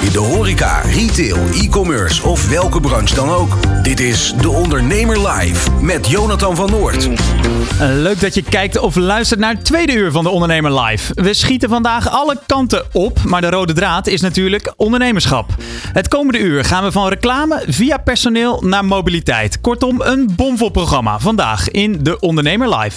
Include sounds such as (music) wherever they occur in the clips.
In de horeca, retail, e-commerce of welke branche dan ook. Dit is De Ondernemer Live met Jonathan van Noord. Leuk dat je kijkt of luistert naar het tweede uur van De Ondernemer Live. We schieten vandaag alle kanten op, maar de rode draad is natuurlijk ondernemerschap. Het komende uur gaan we van reclame via personeel naar mobiliteit. Kortom, een bomvol programma vandaag in De Ondernemer Live.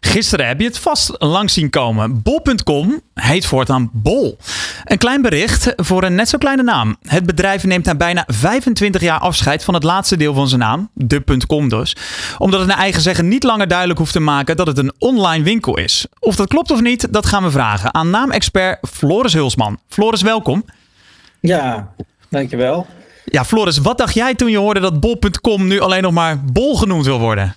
Gisteren heb je het vast langs zien komen. Bol.com heet voortaan Bol. Een klein bericht voor een net zo kleine naam. Het bedrijf neemt na bijna 25 jaar afscheid van het laatste deel van zijn naam, de .com dus. Omdat het naar eigen zeggen niet langer duidelijk hoeft te maken dat het een online winkel is. Of dat klopt of niet, dat gaan we vragen aan naamexpert Floris Hulsman. Floris, welkom. Ja, dankjewel. Ja, Floris, wat dacht jij toen je hoorde dat Bol.com nu alleen nog maar Bol genoemd wil worden?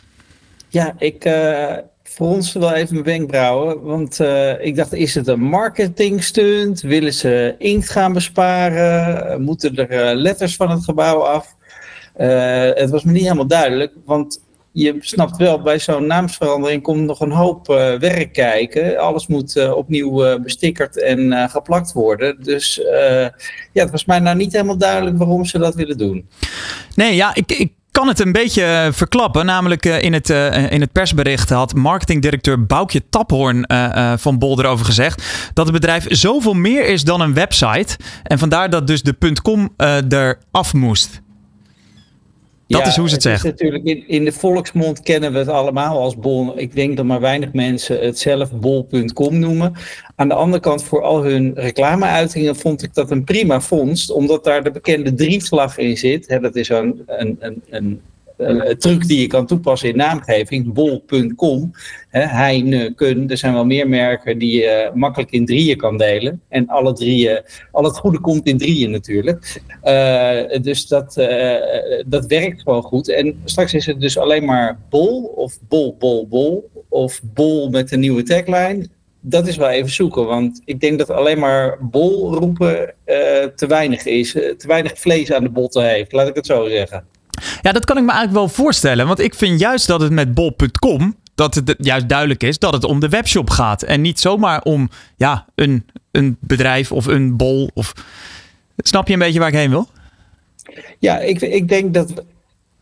Ja, ik uh, fronste wel even mijn wenkbrauwen. Want uh, ik dacht, is het een marketing stunt? Willen ze inkt gaan besparen? Moeten er uh, letters van het gebouw af? het was me niet helemaal duidelijk, want je snapt wel, bij zo'n naamsverandering komt nog een hoop werk kijken. Alles moet opnieuw bestickerd en geplakt worden. Dus ja, het was mij nou niet helemaal duidelijk waarom ze dat willen doen. Nee, ja, ik, ik kan het een beetje verklappen. Namelijk in, het, in het persbericht had marketingdirecteur Boukje Taphoorn van Bol erover gezegd... dat het bedrijf zoveel meer is dan een website. En vandaar dat dus de .com er af moest. Dat ja, is hoe ze het, het zeggen. natuurlijk in, in de volksmond kennen we het allemaal als bol. Ik denk dat maar weinig mensen het zelf bol.com noemen. Aan de andere kant, voor al hun reclameuitingen vond ik dat een prima vondst. Omdat daar de bekende drieslag in zit. Hè, dat is een, een, een een truc die je kan toepassen in naamgeving, bol.com. Hij, ne, kun. Er zijn wel meer merken die je makkelijk in drieën kan delen. En alle drieën, al het goede komt in drieën natuurlijk. Uh, dus dat, uh, dat werkt gewoon goed. En straks is het dus alleen maar bol of bol, bol, bol. Of bol met een nieuwe tagline dat is wel even zoeken. Want ik denk dat alleen maar bol roepen uh, te weinig is. te weinig vlees aan de botten heeft, laat ik het zo zeggen. Ja, dat kan ik me eigenlijk wel voorstellen. Want ik vind juist dat het met bol.com, dat het juist duidelijk is dat het om de webshop gaat. En niet zomaar om ja, een, een bedrijf of een bol. Of... Snap je een beetje waar ik heen wil? Ja, ik, ik denk dat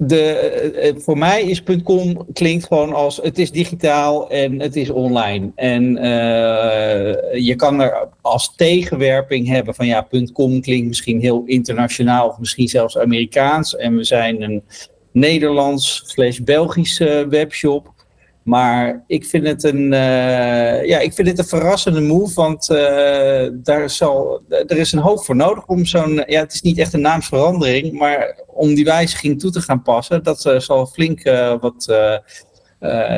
de, voor mij is .com klinkt gewoon als het is digitaal en het is online. En uh, je kan er als tegenwerping hebben van ja, .com klinkt misschien heel internationaal of misschien zelfs Amerikaans. En we zijn een Nederlands slash Belgische webshop. Maar ik vind het een, uh, ja, ik vind het een verrassende move, want uh, daar zal, er is een hoop voor nodig om zo'n, ja, het is niet echt een naamsverandering, maar om die wijziging toe te gaan passen, dat uh, zal flink wat,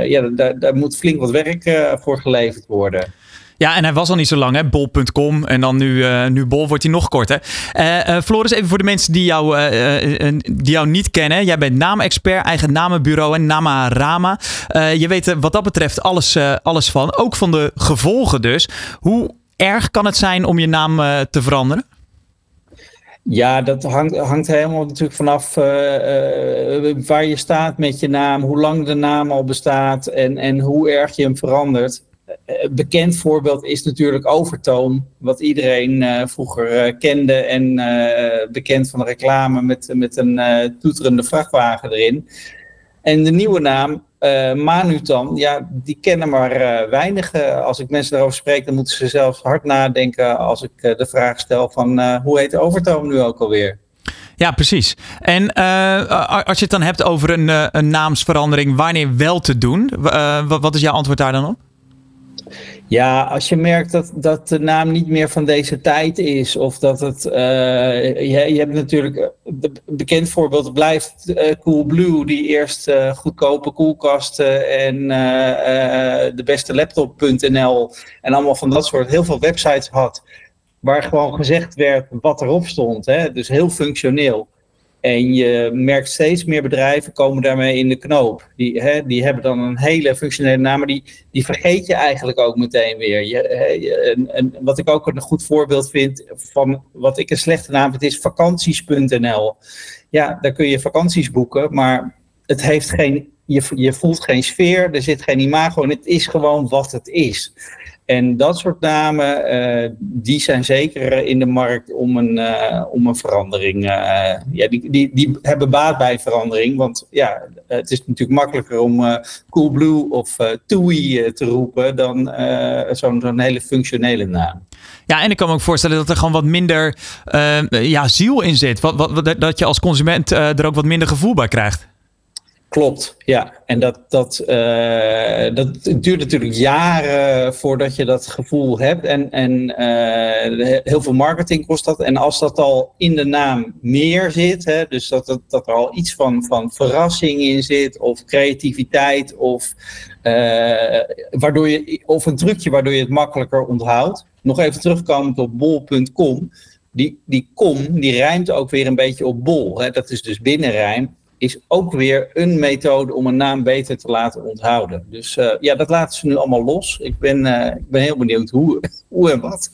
ja, daar, daar moet flink wat werk voor geleverd worden. Ja, en hij was al niet zo lang, hè? Bol.com. En dan nu, uh, nu Bol wordt hij nog korter. Uh, uh, Floris, even voor de mensen die jou, die jou niet kennen. Jij bent naamexpert, eigen namenbureau en Namarama. je weet wat dat betreft alles, alles van. Ook van de gevolgen dus. Hoe erg kan het zijn om je naam te veranderen? Ja, dat hangt, hangt helemaal natuurlijk vanaf waar je staat met je naam, hoe lang de naam al bestaat en, en hoe erg je hem verandert. Een bekend voorbeeld is natuurlijk Overtoom, wat iedereen uh, vroeger kende en bekend van de reclame met, met een toeterende vrachtwagen erin. En de nieuwe naam, Manutan, ja, die kennen maar weinig. als ik mensen daarover spreek, dan moeten ze zelfs hard nadenken als ik de vraag stel van hoe heet Overtoom nu ook alweer? Ja, precies. En als je het dan hebt over een, een naamsverandering, wanneer wel te doen, wat is jouw antwoord daar dan op? Ja, als je merkt dat, dat de naam niet meer van deze tijd is, of dat het. Uh, je, hebt natuurlijk. Een bekend voorbeeld blijft uh, Coolblue, die eerst goedkope koelkasten en de beste laptop.nl en allemaal van dat soort heel veel websites had. Waar gewoon gezegd werd wat erop stond. Hè? Dus heel functioneel. En je merkt steeds meer bedrijven komen daarmee in de knoop. Die, hè, die hebben dan een hele functionele naam, maar die, die vergeet je eigenlijk ook meteen weer. Je, en, en, wat ik ook een goed voorbeeld vind van wat ik een slechte naam vind, is vakanties.nl. Ja, daar kun je vakanties boeken, maar het heeft geen, je, je voelt geen sfeer, er zit geen imago en het is gewoon wat het is. En dat soort namen, uh, die zijn zeker in de markt om een, uh, om een verandering. Uh, ja, die, die, die hebben baat bij verandering. Want ja, het is natuurlijk makkelijker om Coolblue of TUI te roepen dan zo'n zo'n hele functionele naam. Ja, en ik kan me ook voorstellen dat er gewoon wat minder ja, ziel in zit. Wat, wat, dat je als consument er ook wat minder gevoel bij krijgt. Klopt, ja. En dat, dat, uh, dat duurt natuurlijk jaren voordat je dat gevoel hebt. En, en uh, heel veel marketing kost dat. En als dat al in de naam meer zit, hè, dus dat, dat, dat er al iets van, van verrassing in zit, of creativiteit, of, uh, waardoor je, of een trucje waardoor je het makkelijker onthoudt. Nog even terugkomend op bol.com. Die, die kom, die rijmt ook weer een beetje op bol. Hè. Dat is dus binnenrijm is ook weer een methode om een naam beter te laten onthouden. Dus uh, ja, dat laten ze nu allemaal los. Ik ben, uh, ik ben heel benieuwd hoe, hoe en wat.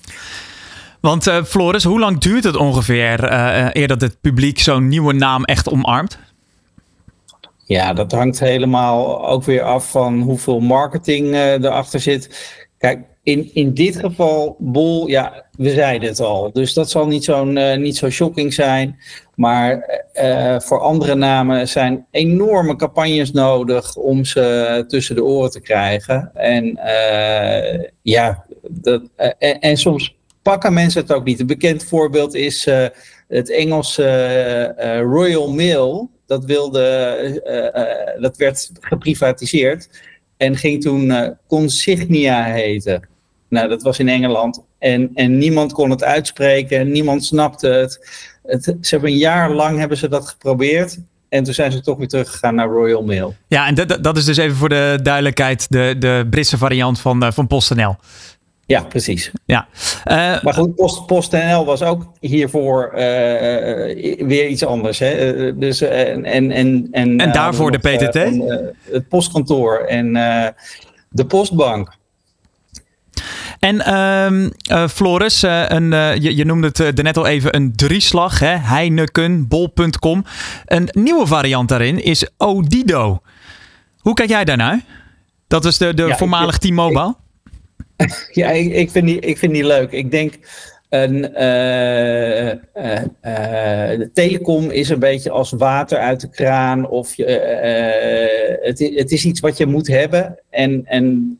Want uh, Floris, hoe lang duurt het ongeveer eer dat het publiek zo'n nieuwe naam echt omarmt? Ja, dat hangt helemaal ook weer af van hoeveel marketing erachter zit. Kijk, in, in dit geval, Bol, ja, we zeiden het al. Dus dat zal niet zo'n uh, niet zo shocking zijn. Maar uh, voor andere namen zijn enorme campagnes nodig om ze tussen de oren te krijgen. En ja, dat, en, en, soms pakken mensen het ook niet. Een bekend voorbeeld is het Engelse Royal Mail. Dat, wilde, dat werd geprivatiseerd en ging toen Consignia heten. Nou, dat was in Engeland. En, en niemand kon het uitspreken, niemand snapte het. het. Ze hebben een jaar lang hebben ze dat geprobeerd. En toen zijn ze toch weer teruggegaan naar Royal Mail. Ja, en dat, dat is dus even voor de duidelijkheid de, de Britse variant van, uh, van PostNL. Ja, precies. Ja. Uh, maar goed, Post, PostNL was ook hiervoor uh, weer iets anders. Hè? dus, en, en, en, en, en daarvoor de PTT? het postkantoor en de postbank. En um, uh, Floris, uh, een, uh, je, je, noemde het uh, net al even een drieslag, hè? Heineken, bol.com. Een nieuwe variant daarin is Odido. Hoe kijk jij daarnaar? Dat is de, de ja, voormalig T-Mobile. (laughs) Ja, ik, ik, vind die, ik vind die leuk. Ik denk, een, de telecom is een beetje als water uit de kraan. Of je, het, het is iets wat je moet hebben. En, en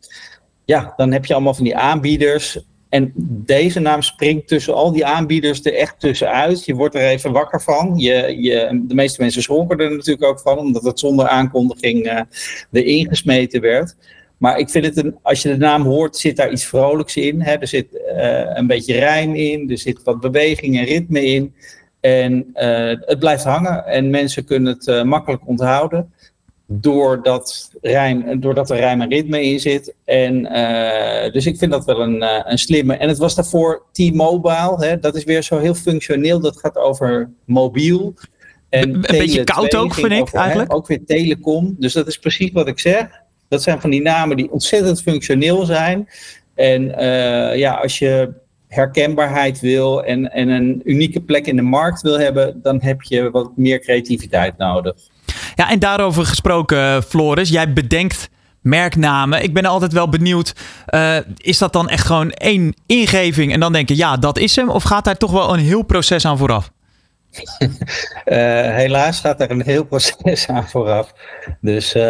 ja, dan heb je allemaal van die aanbieders. En deze naam springt tussen al die aanbieders er echt tussenuit. Je wordt er even wakker van. Je, je, de meeste mensen schrokken er natuurlijk ook van, omdat het zonder aankondiging uh, erin gesmeten werd. Maar ik vind het, een, als je de naam hoort, zit daar iets vrolijks in. Hè? Er zit uh, een beetje rijm in, er zit wat beweging en ritme in. En uh, het blijft hangen en mensen kunnen het makkelijk onthouden doordat, rijm, doordat er rijm en ritme in zit. En, dus ik vind dat wel een, een slimme. En het was daarvoor T-Mobile. Dat is weer zo heel functioneel. Dat gaat over mobiel. En een beetje koud ook, vind ik eigenlijk. Hè, ook weer telecom. Dus dat is precies wat ik zeg. Dat zijn van die namen die ontzettend functioneel zijn. En uh, ja, als je herkenbaarheid wil en, en een unieke plek in de markt wil hebben, dan heb je wat meer creativiteit nodig. Ja, en daarover gesproken, Floris, jij bedenkt merknamen. Ik ben altijd wel benieuwd, uh, is dat dan echt gewoon één ingeving en dan denken, ja, dat is hem? Of gaat daar toch wel een heel proces aan vooraf? Uh, (laughs) helaas gaat er een heel proces aan vooraf. Dus uh,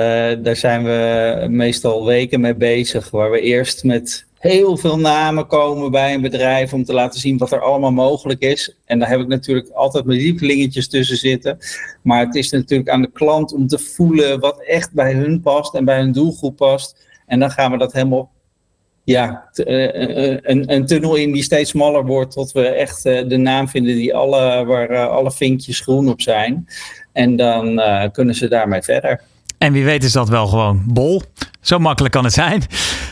daar zijn we meestal weken mee bezig, waar we eerst met heel veel namen komen bij een bedrijf om te laten zien wat er allemaal mogelijk is. En daar heb ik natuurlijk altijd mijn lievelingetjes tussen zitten. Maar het is natuurlijk aan de klant om te voelen wat echt bij hun past en bij hun doelgroep past. En dan gaan we dat helemaal ja, een, een, tunnel in die steeds smaller wordt tot we echt de naam vinden die alle, waar alle vinkjes groen op zijn. En dan kunnen ze daarmee verder. En wie weet is dat wel gewoon bol. Zo makkelijk kan het zijn.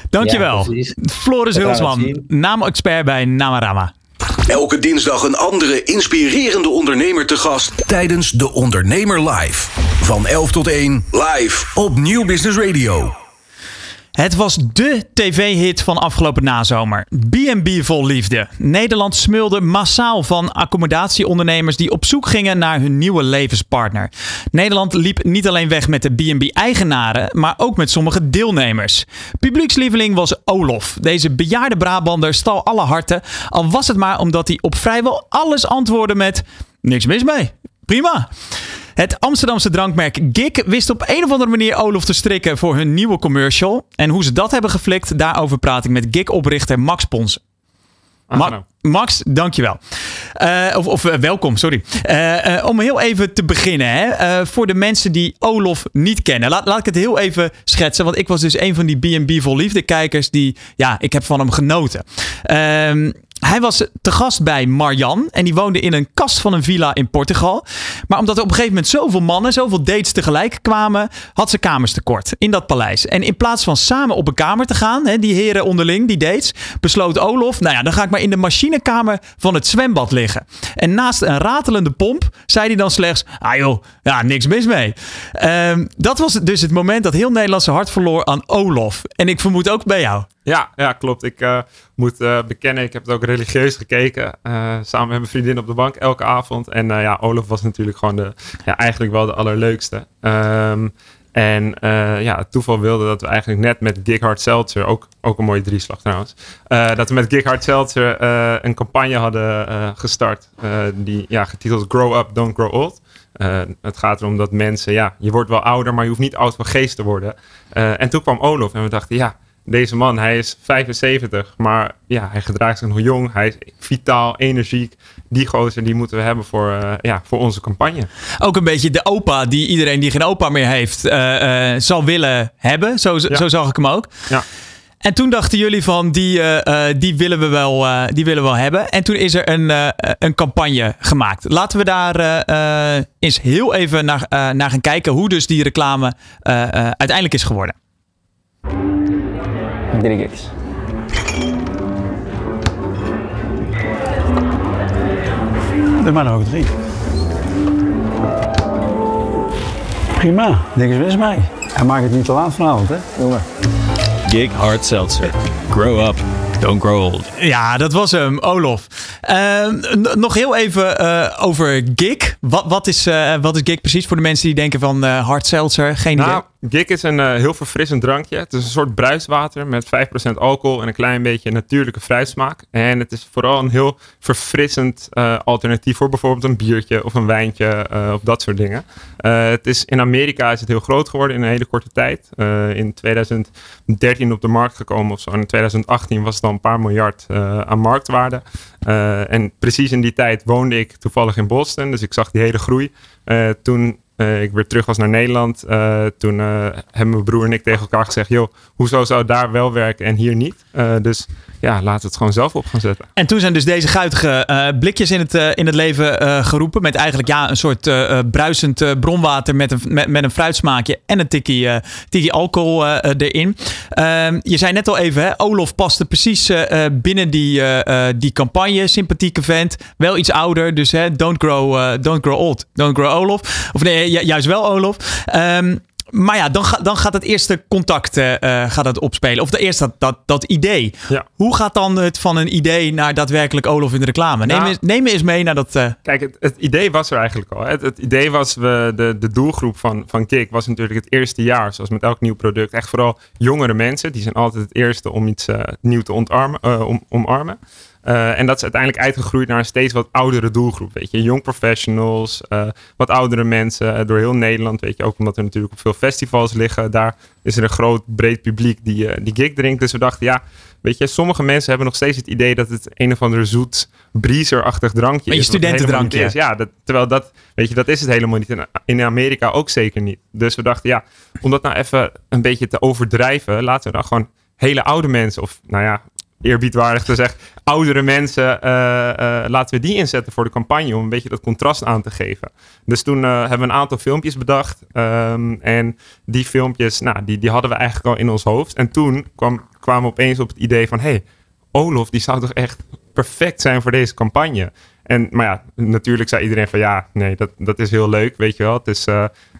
Dankjewel. Ja, Floris Hulsman, naamexpert bij Namarama. Elke dinsdag een andere inspirerende ondernemer te gast tijdens De Ondernemer Live. Van 11 tot 1 live op Nieuw Business Radio. Het was de tv-hit van afgelopen nazomer. B&B vol liefde. Nederland smulde massaal van accommodatieondernemers die op zoek gingen naar hun nieuwe levenspartner. Nederland liep niet alleen weg met de B&B-eigenaren, maar ook met sommige deelnemers. Publiekslieveling was Olof. Deze bejaarde Brabander stal alle harten, al was het maar omdat hij op vrijwel alles antwoordde met... Niks mis mee. Prima. Het Amsterdamse drankmerk Gik wist op een of andere manier Olof te strikken voor hun nieuwe commercial. En hoe ze dat hebben geflikt, daarover praat ik met Gik-oprichter Max Pons. Ma. Max, dankjewel. Uh, of of uh, welkom, sorry. Uh, om heel even te beginnen, hè, voor de mensen die Olof niet kennen. Laat, laat ik het heel even schetsen, want ik was dus een van die B&B vol liefde kijkers die, ja, ik heb van hem genoten. Ehm, hij was te gast bij Marjan en die woonde in een kast van een villa in Portugal. Maar omdat er op een gegeven moment zoveel mannen, zoveel dates tegelijk kwamen, had ze kamers tekort in dat paleis. En in plaats van samen op een kamer te gaan, hè, die heren onderling, die dates, besloot Olof, nou ja, dan ga ik maar in de machinekamer van het zwembad liggen. En naast een ratelende pomp zei hij dan slechts, ah joh, ja, niks mis mee. Um, dat was dus het moment dat heel Nederland zijn hart verloor aan Olof. En ik vermoed ook bij jou. Ja, ja klopt. Ik uh, moet uh, bekennen, ik heb het ook religieus gekeken. Uh, samen met mijn vriendin op de bank elke avond. En ja, Olaf was natuurlijk gewoon de, ja, eigenlijk wel de allerleukste. Um, en ja, het toeval wilde dat we eigenlijk net met Gighard Seltzer, ook, ook een mooie drieslag trouwens, dat we met Gighard Seltzer een campagne hadden gestart. die ja, getiteld Grow Up, Don't Grow Old. het gaat erom dat mensen, ja, je wordt wel ouder, maar je hoeft niet oud van geest te worden. en toen kwam Olaf en we dachten, ja, deze man, hij is 75, maar ja, hij gedraagt zich nog jong. Hij is vitaal, energiek. Die gozer, die moeten we hebben voor, uh, ja, voor onze campagne. Ook een beetje de opa die iedereen die geen opa meer heeft, uh, uh, zal willen hebben. Zo, ja. zo zag ik hem ook. Ja. En toen dachten jullie van, die, die, willen we wel, die willen we wel hebben. En toen is er een, een campagne gemaakt. Laten we daar eens heel even naar, naar gaan kijken hoe dus die reclame uiteindelijk is geworden. Drie gigs. De maar nog drie. Prima, niks mis mee. En maak het niet te laat vanavond, hè, jongen. Gig Hard Seltzer. Grow up. Don't grow old. Ja, dat was hem, Olof. Uh, nog heel even uh, over gig. Wat, wat, is, uh, wat is gig precies voor de mensen die denken van hard seltzer? Geen nou, idee. Gig is een heel verfrissend drankje. Het is een soort bruiswater met 5% alcohol en een klein beetje natuurlijke fruitsmaak. En het is vooral een heel verfrissend alternatief voor bijvoorbeeld een biertje of een wijntje of dat soort dingen. het is, in Amerika is het heel groot geworden in een hele korte tijd. in 2013 op de markt gekomen of zo. En in 2018 was het al een paar miljard aan marktwaarde. En precies in die tijd woonde ik toevallig in Boston. Dus ik zag die hele groei. Toen uh, ik weer terug was naar Nederland, toen hebben mijn broer en ik tegen elkaar gezegd: joh, hoezo zou daar wel werken en hier niet? dus ja, we het gewoon zelf op gaan zetten. En toen zijn dus deze guitige uh, blikjes in het, uh, in het leven uh, geroepen. Met eigenlijk ja, een soort bruisend bronwater met een, met, met een fruitsmaakje en een tikkie, tikkie alcohol erin. Ehm, je zei net al even, hè, Olof paste precies binnen die, die campagne. Sympathieke vent, wel iets ouder. Dus hè, don't, grow, don't grow old, don't grow Olof. Of nee, juist wel Olof. Um, maar ja, dan, ga, dan gaat het eerste contact uh, gaat het opspelen. Of de eerste dat, dat, dat idee. Ja. Hoe gaat dan het van een idee naar daadwerkelijk Olof in de reclame? Neem, nou, eens, neem eens mee naar dat... Uh... Kijk, het, het, idee was er eigenlijk al. Het, het idee was, we, de, de doelgroep van, van Kik was natuurlijk het eerste jaar. Zoals met elk nieuw product. Echt vooral jongere mensen. Die zijn altijd het eerste om iets uh, nieuw te ontarmen, om, omarmen. Uh, en dat is uiteindelijk uitgegroeid naar een steeds wat oudere doelgroep. Weet je, jong professionals, uh, wat oudere mensen uh, door heel Nederland. Weet je, ook omdat er natuurlijk op veel festivals liggen. Daar is er een groot, breed publiek die, die gig drinkt. Dus we dachten, ja, weet je, sommige mensen hebben nog steeds het idee dat het een of ander zoet, breezer-achtig drankje is. Een studentendrankje. Is. Ja, dat, terwijl dat, weet je, dat is het helemaal niet. In Amerika ook zeker niet. Dus we dachten, ja, om dat nou even een beetje te overdrijven, laten we dan gewoon hele oude mensen, of nou ja, eerbiedwaardig te zeggen, oudere mensen, uh, uh, laten we die inzetten voor de campagne om een beetje dat contrast aan te geven. Dus toen uh, hebben we een aantal filmpjes bedacht. Um, en die filmpjes, nou, die, die hadden we eigenlijk al in ons hoofd. En toen kwam, kwamen we opeens op het idee van, hey, Olof, die zou toch echt perfect zijn voor deze campagne. En, maar ja, natuurlijk zei iedereen van ja, nee, dat, dat is heel leuk, weet je wel. Het is,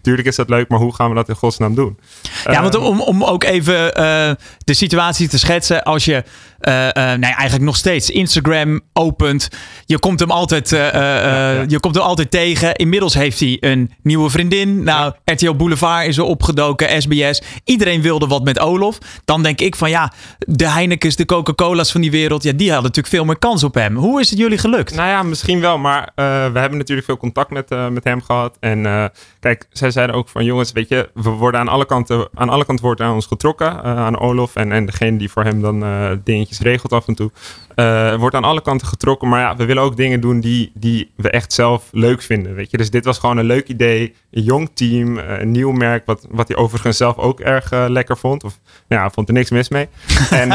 tuurlijk is dat leuk, maar hoe gaan we dat in godsnaam doen? Ja, want om, om ook even uh, de situatie te schetsen. Als je uh, nee, eigenlijk nog steeds Instagram opent. Je komt hem altijd, ja, ja. Je komt hem altijd tegen. Inmiddels heeft hij een nieuwe vriendin. Nou, ja. RTL Boulevard is er opgedoken, SBS. Iedereen wilde wat met Olof. Dan denk ik van ja, de Heinekens, de Coca-Cola's van die wereld. Ja, die hadden natuurlijk veel meer kans op hem. Hoe is het jullie gelukt? Nou ja, misschien wel, maar we hebben natuurlijk veel contact met, met hem gehad. En kijk, zij zeiden ook van jongens, weet je, we worden aan alle kanten, aan alle kanten wordt aan ons getrokken. aan Olof en, en degene die voor hem dan dingetjes regelt af en toe. Uh, wordt aan alle kanten getrokken. Maar ja, we willen ook dingen doen die, die we echt zelf leuk vinden. Weet je? Dus dit was gewoon een leuk idee. Een jong team, uh, een nieuw merk. Wat, wat hij overigens zelf ook erg uh, lekker vond. Of nou ja, vond er niks mis mee. (laughs) en,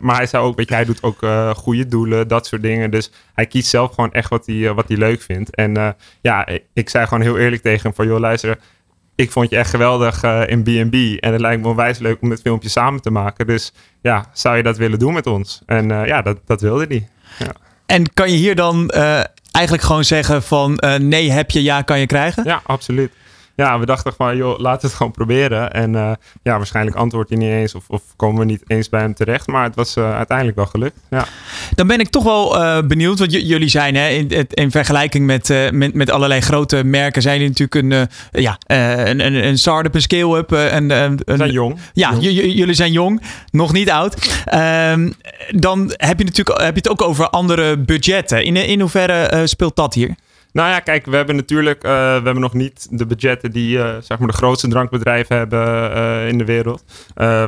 maar hij zei ook, weet je, hij doet ook goede doelen, dat soort dingen. Dus hij kiest zelf gewoon echt wat hij, wat hij leuk vindt. En ja, ik zei gewoon heel eerlijk tegen hem van, joh, luister ik vond je echt geweldig uh, in B&B. En het lijkt me onwijs leuk om dit filmpje samen te maken. Dus ja, zou je dat willen doen met ons? En uh, ja, dat, dat wilde hij. Ja. En kan je hier dan uh, eigenlijk gewoon zeggen van nee heb je, ja kan je krijgen? Ja, absoluut ja, we dachten van, joh, laten we het gewoon proberen. En uh, ja, waarschijnlijk antwoordt hij niet eens of, of komen we niet eens bij hem terecht. Maar het was uh, uiteindelijk wel gelukt. Ja. Dan ben ik toch wel uh, benieuwd, want jullie zijn hè, in, in vergelijking met, met, met allerlei grote merken, zijn jullie natuurlijk een, ja, een, een, een start-up, een scale-up. Een, een, we zijn jong. Ja, jong. jullie zijn jong, nog niet oud. Um, dan heb je, natuurlijk, heb je het ook over andere budgetten. In, in hoeverre speelt dat hier? Nou ja, kijk, we hebben natuurlijk uh, we hebben nog niet de budgetten die uh, zeg maar de grootste drankbedrijven hebben uh, in de wereld.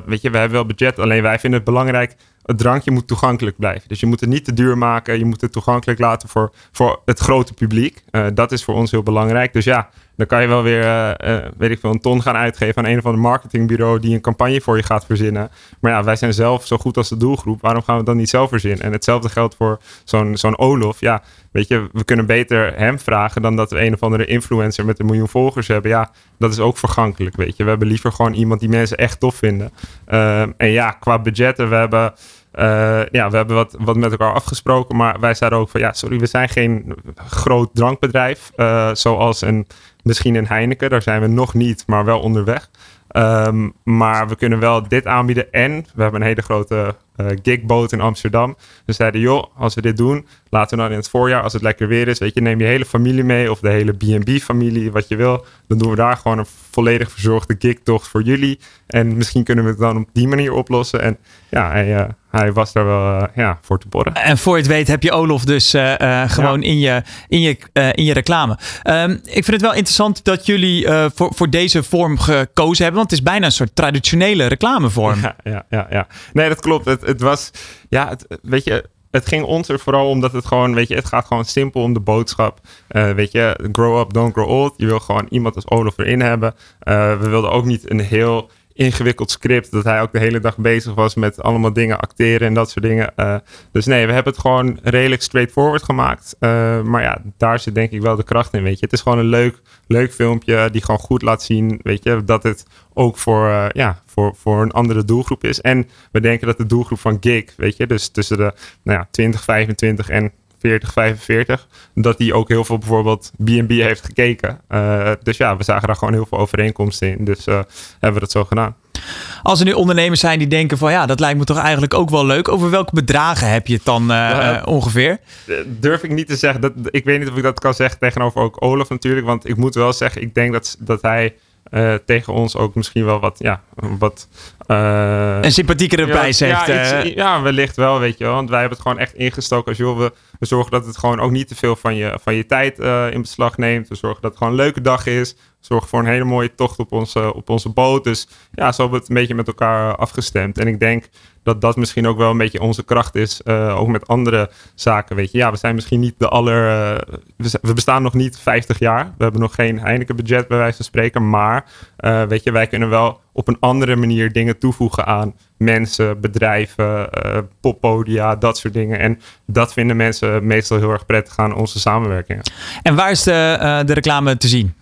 weet je, we hebben wel budget, alleen wij vinden het belangrijk. Het drankje moet toegankelijk blijven. Dus je moet het niet te duur maken. Je moet het toegankelijk laten voor, voor het grote publiek. dat is voor ons heel belangrijk. Dus ja, dan kan je wel weer, uh, uh, weet ik veel, een ton gaan uitgeven aan een of ander marketingbureau die een campagne voor je gaat verzinnen. Maar ja, wij zijn zelf zo goed als de doelgroep. Waarom gaan we dan niet zelf verzinnen? En hetzelfde geldt voor zo'n zo'n Olof. Ja, weet je, we kunnen beter hem vragen dan dat we een of andere influencer met een miljoen volgers hebben. Ja, dat is ook vergankelijk, weet je. We hebben liever gewoon iemand die mensen echt tof vinden. Uh, en ja, qua budgetten, we hebben... Uh, ja, we hebben wat, wat met elkaar afgesproken, maar wij zeiden ook van ja, sorry, we zijn geen groot drankbedrijf uh, zoals een, misschien een Heineken, daar zijn we nog niet, maar wel onderweg. Um, maar we kunnen wel dit aanbieden en we hebben een hele grote gigboot in Amsterdam. We zeiden, joh, als we dit doen, laten we dan in het voorjaar, als het lekker weer is, weet je, neem je hele familie mee of de hele B&B-familie, wat je wil. Dan doen we daar gewoon een volledig verzorgde gigtocht voor jullie. En misschien kunnen we het dan op die manier oplossen. En ja, hij, uh, hij was daar wel uh, ja, voor te borren. En voor je het weet heb je Olof dus uh, gewoon ja. in, je, in, je, in je reclame. Um, ik vind het wel interessant dat jullie voor, voor deze vorm gekozen hebben. Want het is bijna een soort traditionele reclamevorm. Ja, ja, ja. ja. Nee, dat klopt. Het, het was, ja, weet je, het ging ons er vooral omdat het gewoon, weet je, het gaat gewoon simpel om de boodschap. Uh, weet je, grow up, don't grow old. Je wil gewoon iemand als Olaf erin hebben. Uh, we wilden ook niet een heel ingewikkeld script. Dat hij ook de hele dag bezig was met allemaal dingen acteren en dat soort dingen. Uh, dus nee, we hebben het gewoon redelijk straightforward gemaakt. Uh, maar ja, daar zit denk ik wel de kracht in, weet je. Het is gewoon een leuk, leuk filmpje die gewoon goed laat zien, weet je, dat het ook voor, uh, ja, voor, voor een andere doelgroep is. En we denken dat de doelgroep van gig, weet je, dus tussen de nou ja, 20, 25 en 40, 45. Dat die ook heel veel bijvoorbeeld B&B heeft gekeken. Uh, dus ja, we zagen daar gewoon heel veel overeenkomsten in. Dus uh, hebben we dat zo gedaan. Als er nu ondernemers zijn die denken van ja, dat lijkt me toch eigenlijk ook wel leuk. Over welke bedragen heb je het dan uh, ja, ongeveer? Durf ik niet te zeggen. Dat, ik weet niet of ik dat kan zeggen tegenover ook Olaf natuurlijk. Want ik moet wel zeggen, ik denk dat, dat hij... Uh, tegen ons ook misschien wel wat, ja, wat... Uh, een sympathiekere ja, prijs heeft. Ja, iets, ja, wellicht wel, weet je wel. Want wij hebben het gewoon echt ingestoken als joh, we, we zorgen dat het gewoon ook niet te veel van je, van je tijd uh, in beslag neemt. We zorgen dat het gewoon een leuke dag is. We zorgen voor een hele mooie tocht op onze, op onze boot. Dus ja, zo hebben we het een beetje met elkaar afgestemd. En ik denk dat dat misschien ook wel een beetje onze kracht is. Uh, ook met andere zaken, weet je. Ja, we zijn misschien niet de aller... Uh, we, we, bestaan nog niet 50 jaar. We hebben nog geen Heineken budget bij wijze van spreken. Maar uh, weet je, wij kunnen wel op een andere manier dingen toevoegen aan mensen, bedrijven, poppodia, dat soort dingen. En dat vinden mensen meestal heel erg prettig aan onze samenwerkingen. En waar is de, de reclame te zien?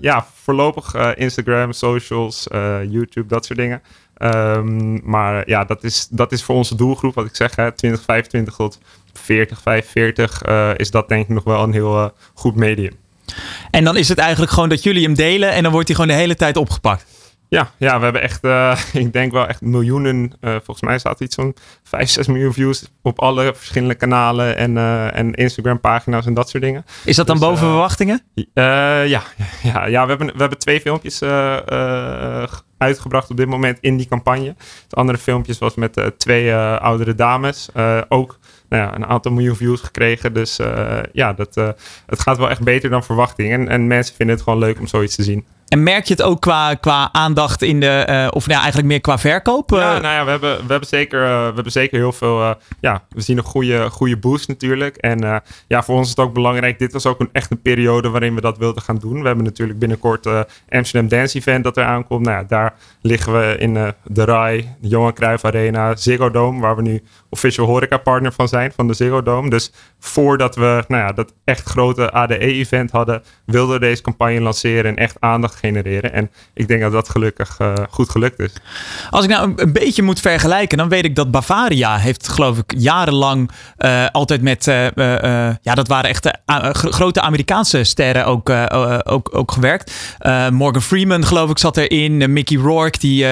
ja, voorlopig Instagram, socials, YouTube, dat soort dingen. Um, maar ja, dat is, dat is voor onze doelgroep, wat ik zeg, hè, 2025 tot 40, 45, uh, is dat denk ik nog wel een heel uh, goed medium. En dan is het eigenlijk gewoon dat jullie hem delen en dan wordt hij gewoon de hele tijd opgepakt. Ja, ja, we hebben echt, uh, (laughs) ik denk wel echt miljoenen, uh, volgens mij staat iets van 5, 6 miljoen views op alle verschillende kanalen en, uh, en Instagram pagina's en dat soort dingen. Is dat dan dus, boven verwachtingen? ja, (laughs) ja, ja, we, hebben, we hebben twee filmpjes uitgebracht op dit moment in die campagne. Het andere filmpjes was met twee oudere dames, ook nou ja, een aantal miljoen views gekregen. Dus ja, dat, het gaat wel echt beter dan verwachting. En, en mensen vinden het gewoon leuk om zoiets te zien. En merk je het ook qua, qua aandacht in de, uh, of nou, eigenlijk meer qua verkoop? Ja, nou ja, we hebben, we hebben, zeker, uh, we hebben zeker heel veel, ja, we zien een goede, goede boost natuurlijk. En ja, voor ons is het ook belangrijk, dit was ook een echt een periode waarin we dat wilden gaan doen. We hebben natuurlijk binnenkort Amsterdam Dance Event dat er aankomt. Nou ja, daar liggen we in de RAI, de Johan Cruijff Arena, Ziggo Dome, waar we nu official horeca partner van zijn, van de Ziggo Dome. Dus voordat we nou ja, dat echt grote ADE-event hadden, wilden we deze campagne lanceren en echt aandacht genereren. En ik denk dat dat gelukkig uh, goed gelukt is. Als ik nou een, beetje moet vergelijken, dan weet ik dat Bavaria heeft geloof ik jarenlang uh, altijd met, uh, ja dat waren echt grote Amerikaanse sterren ook, ook, ook gewerkt. Morgan Freeman geloof ik zat erin, Mickey Rourke, die,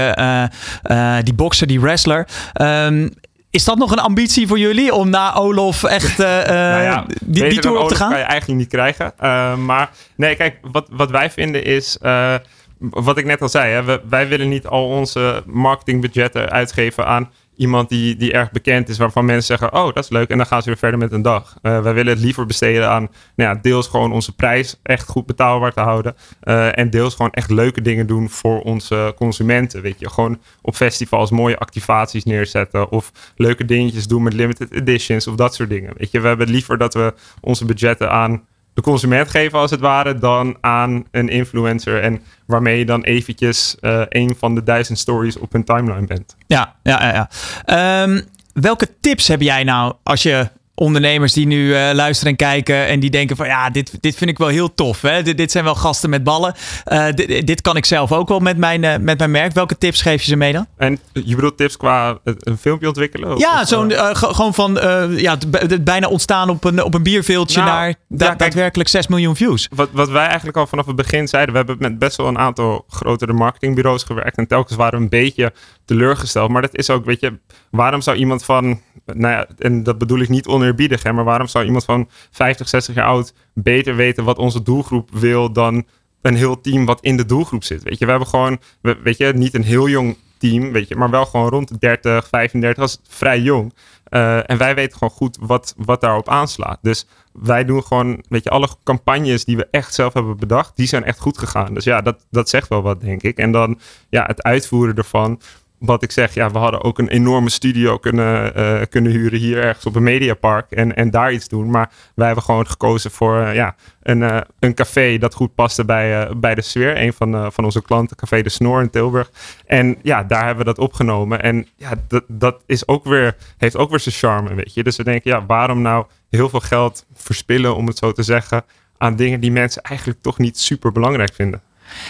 die bokser, die wrestler. Um, is dat nog een ambitie voor jullie om na Olof echt uh, nou ja, die, die tour op te gaan? kan je eigenlijk niet krijgen. Uh, maar nee, kijk, wat, wat wij vinden is... Uh, wat ik net al zei, hè, we, wij willen niet al onze marketingbudgetten uitgeven aan iemand die, die erg bekend is, waarvan mensen zeggen: Oh, dat is leuk. En dan gaan ze weer verder met een dag. Uh, wij willen het liever besteden aan nou ja, deels gewoon onze prijs echt goed betaalbaar te houden. Uh, en deels gewoon echt leuke dingen doen voor onze consumenten. Weet je, gewoon op festivals mooie activaties neerzetten. Of leuke dingetjes doen met limited editions of dat soort dingen. Weet je, we hebben liever dat we onze budgetten aan de consument geven als het ware dan aan een influencer. En waarmee je dan eventjes uh, een van de duizend stories op hun timeline bent. Ja, ja, ja. ja. Um, welke tips heb jij nou als je ondernemers die nu uh, luisteren en kijken en die denken van ja, dit, dit vind ik wel heel tof. Hè? Dit, dit zijn wel gasten met ballen. Uh, dit, dit, kan ik zelf ook wel met mijn, uh, met mijn merk. Welke tips geef je ze mee dan? En je bedoelt tips qua een filmpje ontwikkelen? Ja, zo'n gewoon van ja, het bijna ontstaan op een, op een bierveeltje nou, naar da ja, daadwerkelijk 6 miljoen views. Wat, wat wij eigenlijk al vanaf het begin zeiden, we hebben met best wel een aantal grotere marketingbureaus gewerkt en telkens waren we een beetje teleurgesteld. Maar dat is ook, weet je, waarom zou iemand van, nou ja, en dat bedoel ik niet oneerbiedig, hè, maar waarom zou iemand van 50, 60 jaar oud beter weten wat onze doelgroep wil dan een heel team wat in de doelgroep zit? Weet je, we hebben gewoon, weet je, niet een heel jong team, weet je, maar wel gewoon rond de 30, 35, dat is vrij jong. Uh, en wij weten gewoon goed wat, wat daarop aanslaat. Dus wij doen gewoon, weet je, alle campagnes die we echt zelf hebben bedacht, die zijn echt goed gegaan. Dus ja, dat, dat zegt wel wat, denk ik. En dan ja, het uitvoeren ervan wat ik zeg, ja, we hadden ook een enorme studio kunnen, uh, kunnen huren hier ergens op een mediapark en, en daar iets doen. Maar wij hebben gewoon gekozen voor uh, ja, een, uh, een café dat goed paste bij, bij de sfeer. Een van, van onze klanten, Café de Snor in Tilburg. En ja, daar hebben we dat opgenomen. En ja, dat, dat is ook weer, heeft ook weer zijn charme, weet je. Dus we denken, ja, waarom nou heel veel geld verspillen, om het zo te zeggen, aan dingen die mensen eigenlijk toch niet super belangrijk vinden?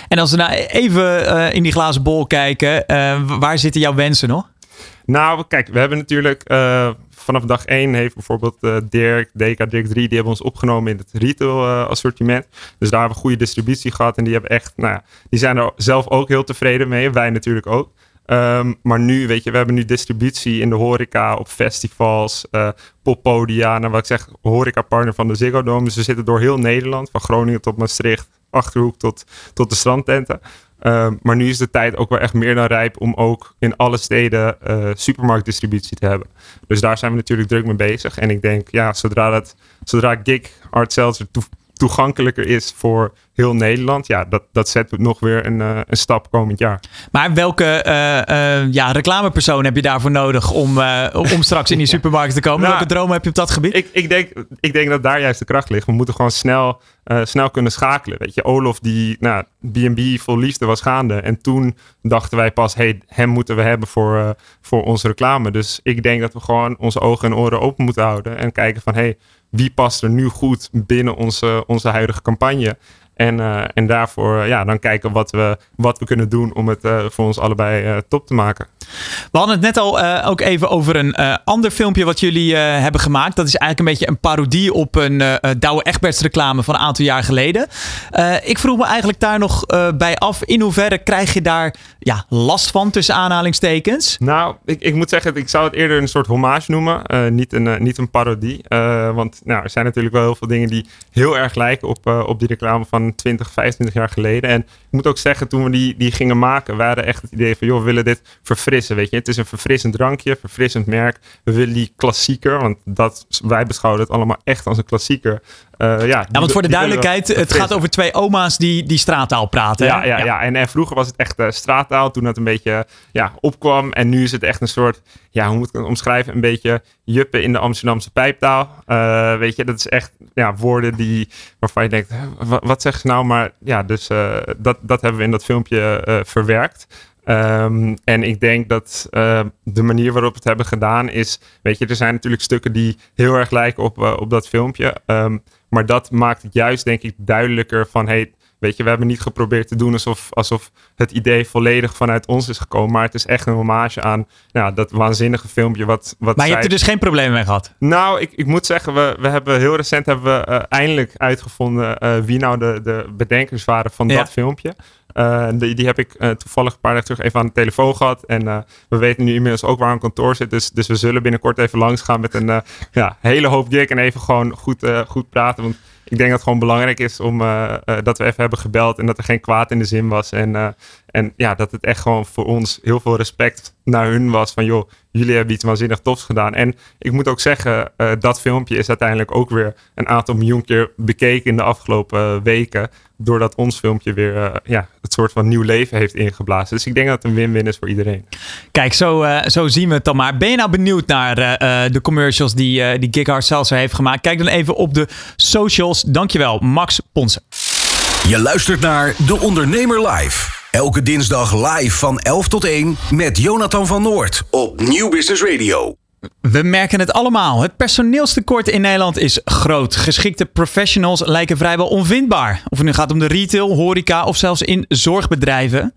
En als we nou even uh, in die glazen bol kijken, uh, waar zitten jouw wensen nog? Nou, kijk, we hebben natuurlijk uh, vanaf dag 1 heeft bijvoorbeeld Dirk, DK, Dirk 3, die hebben ons opgenomen in het retail assortiment. Dus daar hebben we goede distributie gehad en die hebben echt, nou ja, die zijn er zelf ook heel tevreden mee. Wij natuurlijk ook. Um, maar nu, weet je, we hebben nu distributie in de horeca, op festivals, uh, poppodia. Nou, wat ik zeg, horeca-partner van de Ziggo Dome. Dus we zitten door heel Nederland, van Groningen tot Maastricht, Achterhoek tot, tot de strandtenten. Uh, maar nu is de tijd ook wel echt meer dan rijp om ook in alle steden uh, supermarktdistributie te hebben. Dus daar zijn we natuurlijk druk mee bezig. En ik denk, ja, zodra, dat, zodra gig art seltzer toegankelijker is voor heel Nederland. Ja, dat, dat zet nog weer een, uh, een stap komend jaar. Maar welke uh, ja, reclamepersoon heb je daarvoor nodig om, om straks in die (laughs) supermarkt te komen? Nou, welke dromen heb je op dat gebied? Ik, ik, denk, ik denk dat daar juist de kracht ligt. We moeten gewoon snel, snel kunnen schakelen. Weet je, Olof die nou, B&B vol liefde was gaande. En toen dachten wij pas, hey, hem moeten we hebben voor, voor onze reclame. Dus ik denk dat we gewoon onze ogen en oren open moeten houden. En kijken van, hey, wie past er nu goed binnen onze, onze huidige campagne? En, uh, en daarvoor ja, dan kijken wat we, wat we kunnen doen om het uh, voor ons allebei uh, top te maken. We hadden het net al ook even over een ander filmpje wat jullie hebben gemaakt. Dat is eigenlijk een beetje een parodie op een Douwe Egberts reclame van een aantal jaar geleden. ik vroeg me eigenlijk daar nog bij af. In hoeverre krijg je daar ja, last van tussen aanhalingstekens? Nou, ik, ik moet zeggen, ik zou het eerder een soort hommage noemen. niet, een, niet een parodie. want nou, er zijn natuurlijk wel heel veel dingen die heel erg lijken op, op die reclame van 20, 25 jaar geleden. En ik moet ook zeggen, toen we die, die gingen maken, waren echt het idee van, joh, we willen dit verfrissen, weet je. Het is een verfrissend drankje, verfrissend merk. We willen die klassieker, want dat, wij beschouwen het allemaal echt als een klassieker. Uh, ja, ja, want voor de duidelijkheid, het gaat over twee oma's die, die straattaal praten. Ja, ja, ja. En, en vroeger was het echt uh, straattaal, toen het een beetje ja, opkwam. En nu is het echt een soort, ja, hoe moet ik het omschrijven? Een beetje juppen in de Amsterdamse pijptaal. Uh, weet je, dat is echt ja, woorden die, waarvan je denkt, wat, wat zeg ze nou? Maar ja, dus dat, dat hebben we in dat filmpje verwerkt. Um, en ik denk dat uh, de manier waarop we het hebben gedaan is, weet je, er zijn natuurlijk stukken die heel erg lijken op, uh, op dat filmpje. Um, maar dat maakt het juist, denk ik, duidelijker van, hey, weet je, we hebben niet geprobeerd te doen alsof, alsof het idee volledig vanuit ons is gekomen. Maar het is echt een hommage aan nou, dat waanzinnige filmpje. Wat, wat maar je hebt er dus geen probleem mee gehad? Nou, ik, ik moet zeggen, we, we hebben heel recent hebben we uh, eindelijk uitgevonden uh, wie nou de, de bedenkers waren van ja. dat filmpje. Uh, die, die heb ik uh, toevallig een paar dagen terug even aan de telefoon gehad. En uh, we weten nu inmiddels ook waar een kantoor zit. Dus, dus we zullen binnenkort even langs gaan met een ja, hele hoop dik. En even gewoon goed, goed praten. Want ik denk dat het gewoon belangrijk is om, dat we even hebben gebeld. En dat er geen kwaad in de zin was. En, en ja, dat het echt gewoon voor ons heel veel respect naar hun was. Van joh, jullie hebben iets waanzinnig tofs gedaan. En ik moet ook zeggen, dat filmpje is uiteindelijk ook weer een aantal miljoen keer bekeken in de afgelopen weken doordat ons filmpje weer uh, ja, het soort van nieuw leven heeft ingeblazen. Dus ik denk dat het een win-win is voor iedereen. Kijk, zo, uh, zo zien we het dan maar. Ben je nou benieuwd naar uh, de commercials die, die Gighard Salsa heeft gemaakt? Kijk dan even op de socials. Dankjewel, Max Ponsen. Je luistert naar De Ondernemer Live. Elke dinsdag live van 11 tot 1 met Jonathan van Noord op Nieuw Business Radio. We merken het allemaal. Het personeelstekort in Nederland is groot. Geschikte professionals lijken vrijwel onvindbaar. Of het nu gaat om de retail, horeca of zelfs in zorgbedrijven.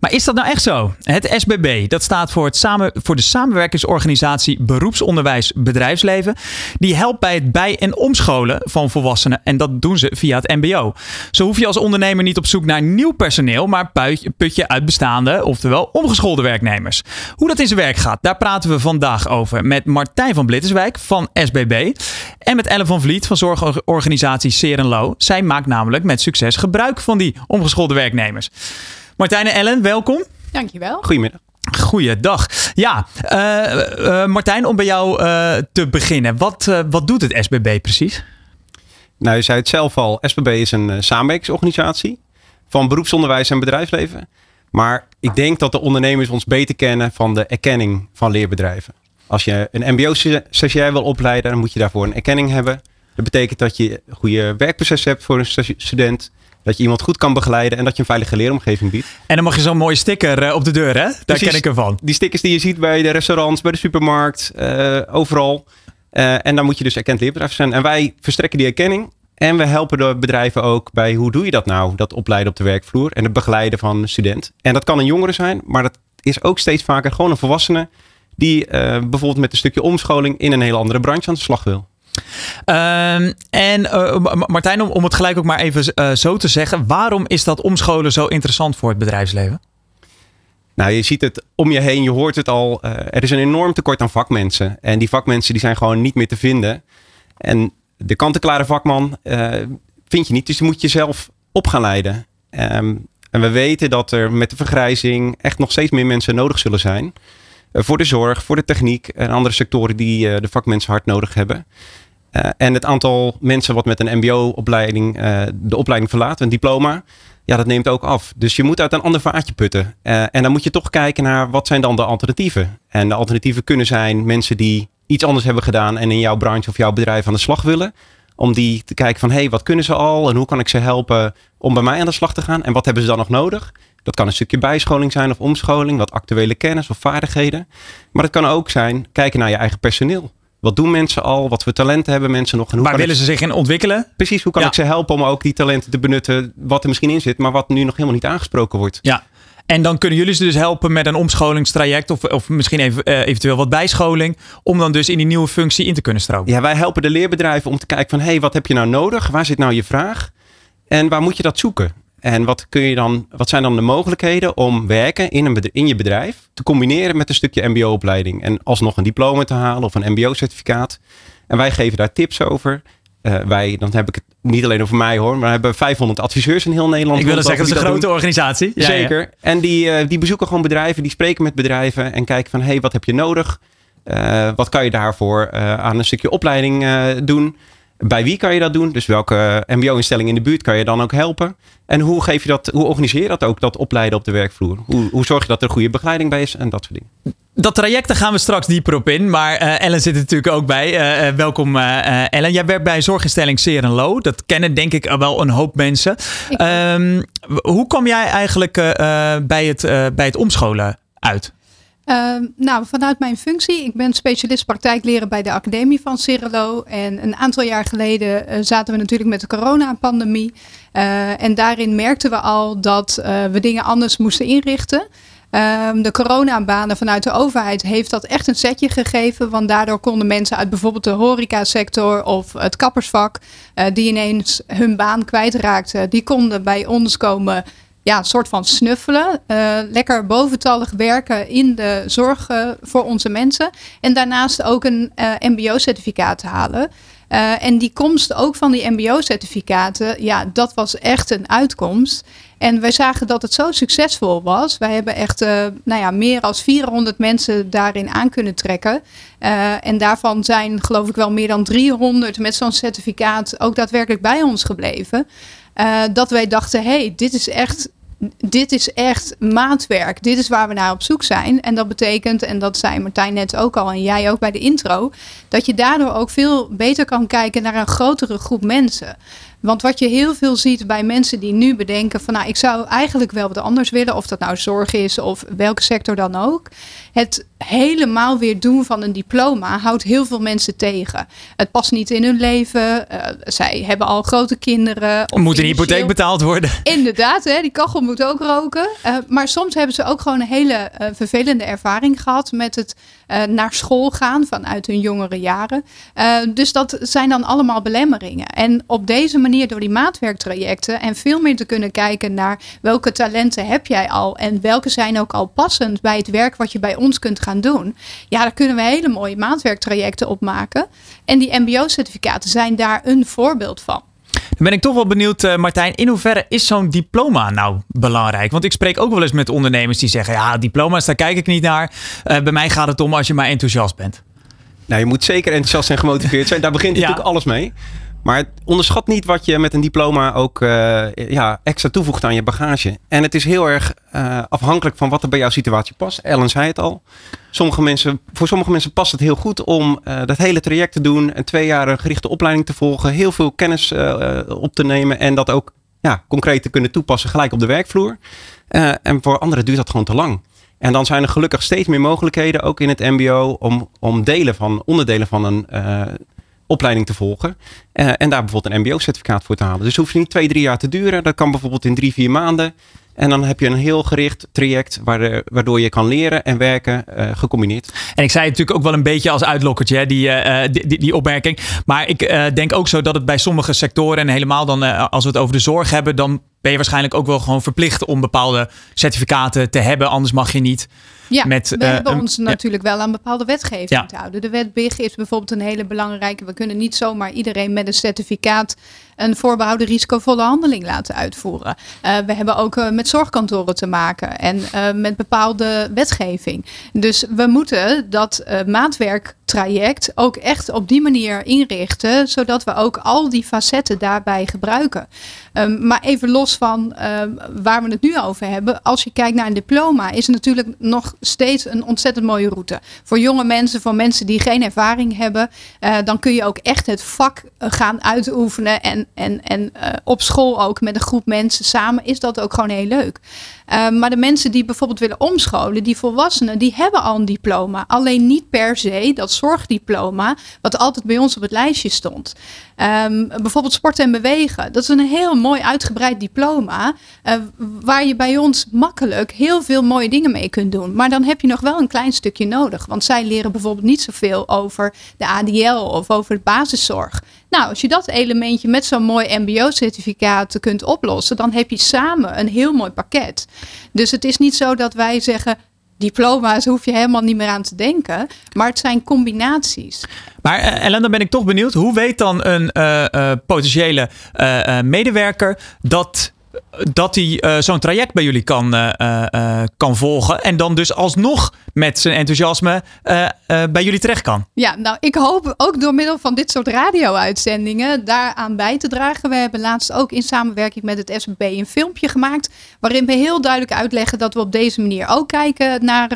Maar is dat nou echt zo? Het SBB, dat staat voor, het samen, voor de samenwerkingsorganisatie Beroepsonderwijs Bedrijfsleven. Die helpt bij het bij- en omscholen van volwassenen. En dat doen ze via het MBO. Zo hoef je als ondernemer niet op zoek naar nieuw personeel, maar put je uit bestaande, oftewel omgeschoolde werknemers. Hoe dat in zijn werk gaat, daar praten we vandaag over met Martijn van Blitterswijk van SBB. En met Ellen van Vliet van zorgorganisatie Serenlo. Zij maakt namelijk met succes gebruik van die omgeschoolde werknemers. Martijn en Ellen, welkom. Dankjewel. Goedemiddag. Goeiedag. Ja, uh, uh, Martijn, om bij jou uh, te beginnen. Wat, wat doet het SBB precies? Nou, je zei het zelf al. SBB is een samenwerkingsorganisatie van beroepsonderwijs en bedrijfsleven. Maar ik denk dat de ondernemers ons beter kennen van de erkenning van leerbedrijven. Als je een MBO-stagiair wil opleiden, dan moet je daarvoor een erkenning hebben. Dat betekent dat je een goede werkproces hebt voor een student. Dat je iemand goed kan begeleiden en dat je een veilige leeromgeving biedt. En dan mag je zo'n mooie sticker eh, op de deur, hè? Daar Precies, ken ik ervan. Die stickers die je ziet bij de restaurants, bij de supermarkt, uh, overal. Uh, en dan moet je dus erkend leerbedrijf zijn. En wij verstrekken die erkenning. En we helpen de bedrijven ook bij hoe doe je dat nou? Dat opleiden op de werkvloer en het begeleiden van een student. En dat kan een jongere zijn, maar dat is ook steeds vaker gewoon een volwassene die uh, bijvoorbeeld met een stukje omscholing in een hele andere branche aan de slag wil. Um, en uh, Martijn, om, om het gelijk ook maar even uh, zo te zeggen, waarom is dat omscholen zo interessant voor het bedrijfsleven? Nou, je ziet het om je heen, je hoort het al. er is een enorm tekort aan vakmensen. En die vakmensen die zijn gewoon niet meer te vinden. En de kant-en-klare vakman vind je niet, dus die moet je zelf op gaan leiden. Um, en we weten dat er met de vergrijzing echt nog steeds meer mensen nodig zullen zijn. Eh, voor de zorg, voor de techniek en andere sectoren die eh, de vakmensen hard nodig hebben. Uh, en het aantal mensen wat met een mbo-opleiding de opleiding verlaat, een diploma, ja, dat neemt ook af. Dus je moet uit een ander vaatje putten. En dan moet je toch kijken naar wat zijn dan de alternatieven. En de alternatieven kunnen zijn mensen die iets anders hebben gedaan en in jouw branche of jouw bedrijf aan de slag willen. Om die te kijken van, hé, hey, wat kunnen ze al en hoe kan ik ze helpen om bij mij aan de slag te gaan? En wat hebben ze dan nog nodig? Dat kan een stukje bijscholing zijn of omscholing, wat actuele kennis of vaardigheden. Maar het kan ook zijn kijken naar je eigen personeel. Wat doen mensen al? Wat voor talenten hebben mensen nog? En hoe Waar willen ze zich in ontwikkelen? Precies, hoe kan ik ze helpen om ook die talenten te benutten wat er misschien in zit, maar wat nu nog helemaal niet aangesproken wordt? Ja. En dan kunnen jullie ze dus helpen met een omscholingstraject of, of misschien even, uh, eventueel wat bijscholing. Om dan dus in die nieuwe functie in te kunnen stromen. Ja, wij helpen de leerbedrijven om te kijken van hé, hey, wat heb je nou nodig? Waar zit nou je vraag? En waar moet je dat zoeken? En wat, kun je dan, wat zijn dan de mogelijkheden om werken in, een in je bedrijf te combineren met een stukje MBO-opleiding en alsnog een diploma te halen of een MBO-certificaat? En wij geven daar tips over. Uh, wij, dan heb ik het niet alleen over mij hoor, maar we hebben 500 adviseurs in heel Nederland. Ik wil zeggen, het is een grote doen. organisatie. Ja, Zeker. Ja. En die, uh, die bezoeken gewoon bedrijven, die spreken met bedrijven en kijken van hé, hey, wat heb je nodig? Uh, wat kan je daarvoor aan een stukje opleiding doen? Bij wie kan je dat doen? Dus welke MBO-instelling in de buurt kan je dan ook helpen? En hoe, geef je dat, hoe organiseer je dat ook, dat opleiden op de werkvloer? Hoe, hoe zorg je dat er goede begeleiding bij is en dat soort dingen? Dat traject, daar gaan we straks dieper op in. Maar uh, Ellen zit er natuurlijk ook bij. Uh, welkom uh, Ellen. Jij werkt bij zorginstelling Seer en Lo. Dat kennen denk ik wel een hoop mensen. Um, hoe kom jij eigenlijk bij, het, bij het omscholen uit? Uh, nou, vanuit mijn functie, ik ben specialist praktijkleren bij de Academie van Cerelo. En een aantal jaar geleden uh, zaten we natuurlijk met de coronapandemie. Uh, en daarin merkten we al dat we dingen anders moesten inrichten. Um, de coronabanen vanuit de overheid heeft dat echt een setje gegeven. Want daardoor konden mensen uit bijvoorbeeld de horecasector of het kappersvak, die ineens hun baan kwijtraakten, die konden bij ons komen ja, een soort van snuffelen. Uh, lekker boventallig werken in de zorg uh, voor onze mensen. En daarnaast ook een uh, MBO-certificaat halen. en die komst ook van die MBO-certificaten, ja, dat was echt een uitkomst. En wij zagen dat het zo succesvol was. Wij hebben echt nou ja, meer dan 400 mensen daarin aan kunnen trekken. en daarvan zijn geloof ik wel meer dan 300 met zo'n certificaat ook daadwerkelijk bij ons gebleven. Dat wij dachten, hé, hey, dit is echt dit is echt maatwerk. Dit is waar we naar op zoek zijn. En dat betekent, en dat zei Martijn net ook al en jij ook bij de intro, dat je daardoor ook veel beter kan kijken naar een grotere groep mensen. Want wat je heel veel ziet bij mensen die nu bedenken van nou, ik zou eigenlijk wel wat anders willen, of dat nou zorg is of welke sector dan ook. Het helemaal weer doen van een diploma houdt heel veel mensen tegen. Het past niet in hun leven. Uh, zij hebben al grote kinderen. Of moet een hypotheek betaald worden? (laughs) Inderdaad, hè, die kachel moet ook roken. Uh, maar soms hebben ze ook gewoon een hele uh, vervelende ervaring gehad met het naar school gaan vanuit hun jongere jaren. dus dat zijn dan allemaal belemmeringen. En op deze manier door die maatwerktrajecten en veel meer te kunnen kijken naar welke talenten heb jij al en welke zijn ook al passend bij het werk wat je bij ons kunt gaan doen. Ja, daar kunnen we hele mooie maatwerktrajecten op maken. En die MBO-certificaten zijn daar een voorbeeld van. Dan ben ik toch wel benieuwd, uh, Martijn, in hoeverre is zo'n diploma nou belangrijk? Want ik spreek ook wel eens met ondernemers die zeggen: ja, diploma's, daar kijk ik niet naar. Uh, bij mij gaat het om als je maar enthousiast bent. Nou, je moet zeker enthousiast en gemotiveerd zijn. Daar begint natuurlijk alles mee. Maar onderschat niet wat je met een diploma ook uh, ja, extra toevoegt aan je bagage. En het is heel erg uh, afhankelijk van wat er bij jouw situatie past. Ellen zei het al. Sommige mensen, voor sommige mensen past het heel goed om uh, dat hele traject te doen. Een twee jaar gerichte opleiding te volgen. Heel veel kennis op te nemen. En dat ook ja, concreet te kunnen toepassen gelijk op de werkvloer. en voor anderen duurt dat gewoon te lang. En dan zijn er gelukkig steeds meer mogelijkheden, ook in het MBO, om, om delen van, onderdelen van een opleiding te volgen. Uh, en daar bijvoorbeeld een MBO-certificaat voor te halen. Dus hoeft niet twee, drie jaar te duren. Dat kan bijvoorbeeld in drie, vier maanden. En dan heb je een heel gericht traject waardoor je kan leren en werken uh, gecombineerd. En ik zei het natuurlijk ook wel een beetje als uitlokkertje, die, uh, die, die, die, opmerking. Maar ik denk ook zo dat het bij sommige sectoren en helemaal dan als we het over de zorg hebben, dan ben je waarschijnlijk ook wel gewoon verplicht om bepaalde certificaten te hebben. Anders mag je niet. Ja, met, we uh, hebben ons natuurlijk wel aan bepaalde wetgeving ja. te houden. De wet BIG is bijvoorbeeld een hele belangrijke. We kunnen niet zomaar iedereen met een certificaat een voorbehouden risicovolle handeling laten uitvoeren. Uh, we hebben ook uh, met zorgkantoren te maken en met bepaalde wetgeving. Dus we moeten dat maatwerk traject ook echt op die manier inrichten, zodat we ook al die facetten daarbij gebruiken. Um, maar even los van um, waar we het nu over hebben, als je kijkt naar een diploma, is het natuurlijk nog steeds een ontzettend mooie route. Voor jonge mensen, voor mensen die geen ervaring hebben, dan kun je ook echt het vak gaan uitoefenen en, en, en uh, op school ook met een groep mensen samen is dat ook gewoon heel leuk. Uh, maar de mensen die bijvoorbeeld willen omscholen, die volwassenen, die hebben al een diploma. Alleen niet per se dat zorgdiploma, wat altijd bij ons op het lijstje stond. Um, bijvoorbeeld sport en bewegen. Dat is een heel mooi uitgebreid diploma. Uh, waar je bij ons makkelijk heel veel mooie dingen mee kunt doen. Maar dan heb je nog wel een klein stukje nodig. Want zij leren bijvoorbeeld niet zoveel over de ADL of over de basiszorg. Nou, als je dat elementje met zo'n mooi MBO-certificaat kunt oplossen, dan heb je samen een heel mooi pakket. Dus het is niet zo dat wij zeggen. Diploma's hoef je helemaal niet meer aan te denken. Maar het zijn combinaties. Maar Ellen, dan ben ik toch benieuwd. Hoe weet dan een uh, uh, potentiële medewerker dat dat hij uh, zo'n traject bij jullie kan, uh, uh, kan volgen. En dan dus alsnog met zijn enthousiasme bij jullie terecht kan. Ja, nou ik hoop ook door middel van dit soort radio-uitzendingen daaraan bij te dragen. We hebben laatst ook in samenwerking met het SBB een filmpje gemaakt. Waarin we heel duidelijk uitleggen dat we op deze manier ook kijken naar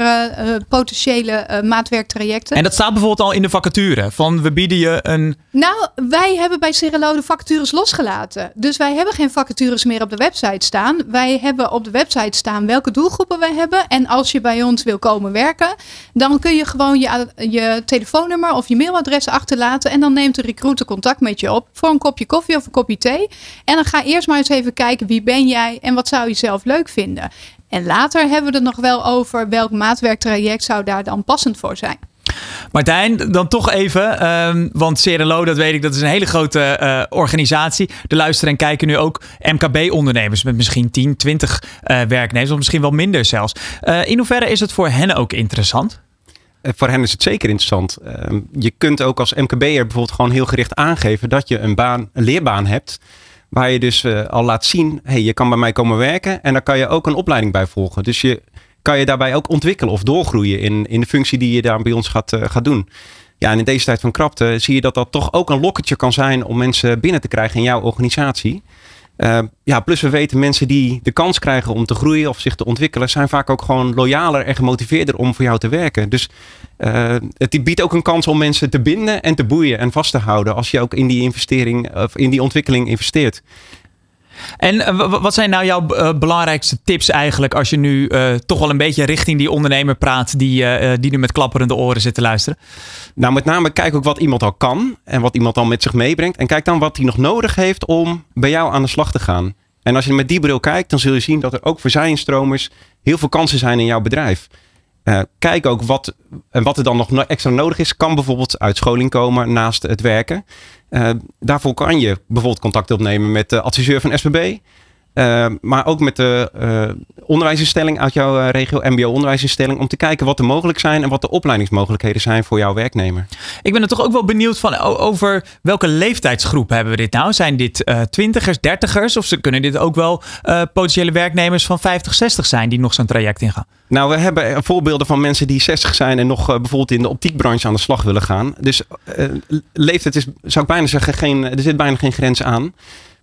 potentiële maatwerktrajecten. En dat staat bijvoorbeeld al in de vacature. Van we bieden je een. Nou, wij hebben bij Cirelo de vacatures losgelaten. Dus wij hebben geen vacatures meer op de website staan. Wij hebben op de website staan welke doelgroepen wij hebben. En als je bij ons wil komen werken, dan kun je gewoon je, je telefoonnummer of je mailadres achterlaten. En dan neemt de recruiter contact met je op voor een kopje koffie of een kopje thee. En dan ga eerst maar eens even kijken wie ben jij en wat zou je zelf leuk vinden. En later hebben we het nog wel over welk maatwerktraject zou daar dan passend voor zijn. Martijn, dan toch even, um, want CRLO, dat weet ik, dat is een hele grote uh, organisatie. De luisteren en kijken nu ook MKB-ondernemers met misschien 10, 20 uh, werknemers, of misschien wel minder zelfs. Uh, in hoeverre is het voor hen ook interessant? Voor hen is het zeker interessant. Ehm, je kunt ook als MKB'er bijvoorbeeld gewoon heel gericht aangeven dat je een baan, een leerbaan hebt. Waar je dus al laat zien, hey, je kan bij mij komen werken en daar kan je ook een opleiding bij volgen. Dus je kan je daarbij ook ontwikkelen of doorgroeien in, in de functie die je daar bij ons gaat, uh, gaat doen. Ja, en in deze tijd van krapte zie je dat dat toch ook een lokketje kan zijn om mensen binnen te krijgen in jouw organisatie. Uh, ja, plus we weten mensen die de kans krijgen om te groeien of zich te ontwikkelen, zijn vaak ook gewoon loyaler en gemotiveerder om voor jou te werken. Dus uh, het biedt ook een kans om mensen te binden en te boeien en vast te houden als je ook in die investering of in die ontwikkeling investeert. En uh, wat zijn nou jouw uh, belangrijkste tips eigenlijk als je nu uh, toch wel een beetje richting die ondernemer praat die, die nu met klapperende oren zit te luisteren? Nou, met name kijk ook wat iemand al kan en wat iemand al met zich meebrengt. En kijk dan wat hij nog nodig heeft om bij jou aan de slag te gaan. En als je met die bril kijkt, dan zul je zien dat er ook voor zijnstromers heel veel kansen zijn in jouw bedrijf. Uh, kijk ook wat, en wat er dan nog extra nodig is. Kan bijvoorbeeld uitscholing komen naast het werken. Uh, daarvoor kan je bijvoorbeeld contact opnemen met de adviseur van SBB. Uh, maar ook met de uh, onderwijsinstelling uit jouw regio, MBO-onderwijsinstelling, om te kijken wat er mogelijk zijn en wat de opleidingsmogelijkheden zijn voor jouw werknemer. Ik ben er toch ook wel benieuwd van over welke leeftijdsgroep hebben we dit nou? Zijn dit uh, twintigers, dertigers of kunnen dit ook wel potentiële werknemers van 50, 60 zijn die nog zo'n traject ingaan? Nou, we hebben voorbeelden van mensen die 60 zijn en nog bijvoorbeeld in de optiekbranche aan de slag willen gaan. Dus leeftijd is, zou ik bijna zeggen, geen, er zit bijna geen grens aan.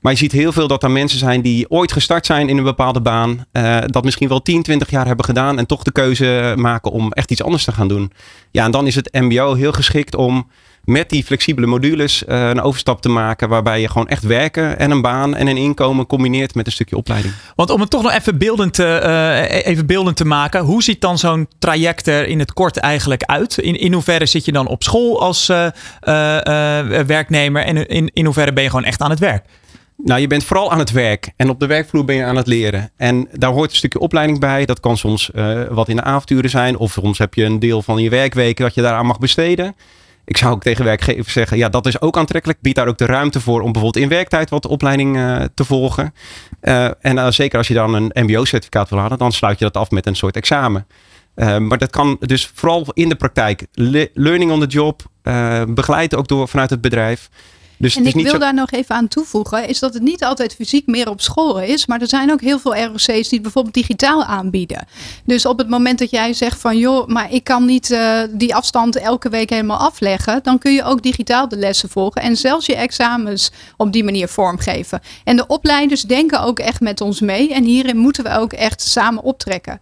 Maar je ziet heel veel dat er mensen zijn die ooit gestart zijn in een bepaalde baan. Uh, dat misschien wel 10, 20 jaar hebben gedaan. En toch de keuze maken om echt iets anders te gaan doen. Ja, en dan is het MBO heel geschikt om met die flexibele modules uh, een overstap te maken. Waarbij je gewoon echt werken en een baan en een inkomen combineert met een stukje opleiding. Want om het toch nog even beeldend, uh, even beeldend te maken. Hoe ziet dan zo'n traject er in het kort eigenlijk uit? In, in hoeverre zit je dan op school als werknemer? En in, in hoeverre ben je gewoon echt aan het werk? Nou, je bent vooral aan het werk en op de werkvloer ben je aan het leren. En daar hoort een stukje opleiding bij. Dat kan soms uh, wat in de avonturen zijn. Of soms heb je een deel van je werkweken dat je daaraan mag besteden. Ik zou ook tegen werkgevers zeggen, ja, dat is ook aantrekkelijk. Bied daar ook de ruimte voor om bijvoorbeeld in werktijd wat opleiding uh, te volgen. Uh, en uh, zeker als je dan een MBO-certificaat wil halen, dan sluit je dat af met een soort examen. maar dat kan dus vooral in de praktijk. Le learning on the job, begeleid ook door vanuit het bedrijf. Dus en ik wil zo... daar nog even aan toevoegen, is dat het niet altijd fysiek meer op school is, maar er zijn ook heel veel ROC's die het bijvoorbeeld digitaal aanbieden. Dus op het moment dat jij zegt van joh, maar ik kan niet eh, die afstand elke week helemaal afleggen, dan kun je ook digitaal de lessen volgen en zelfs je examens op die manier vormgeven. En de opleiders denken ook echt met ons mee en hierin moeten we ook echt samen optrekken.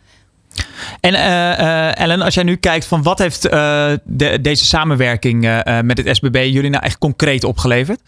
En eh, eh, Ellen, als jij nu kijkt van wat heeft eh, de, deze samenwerking met het SBB jullie nou echt concreet opgeleverd?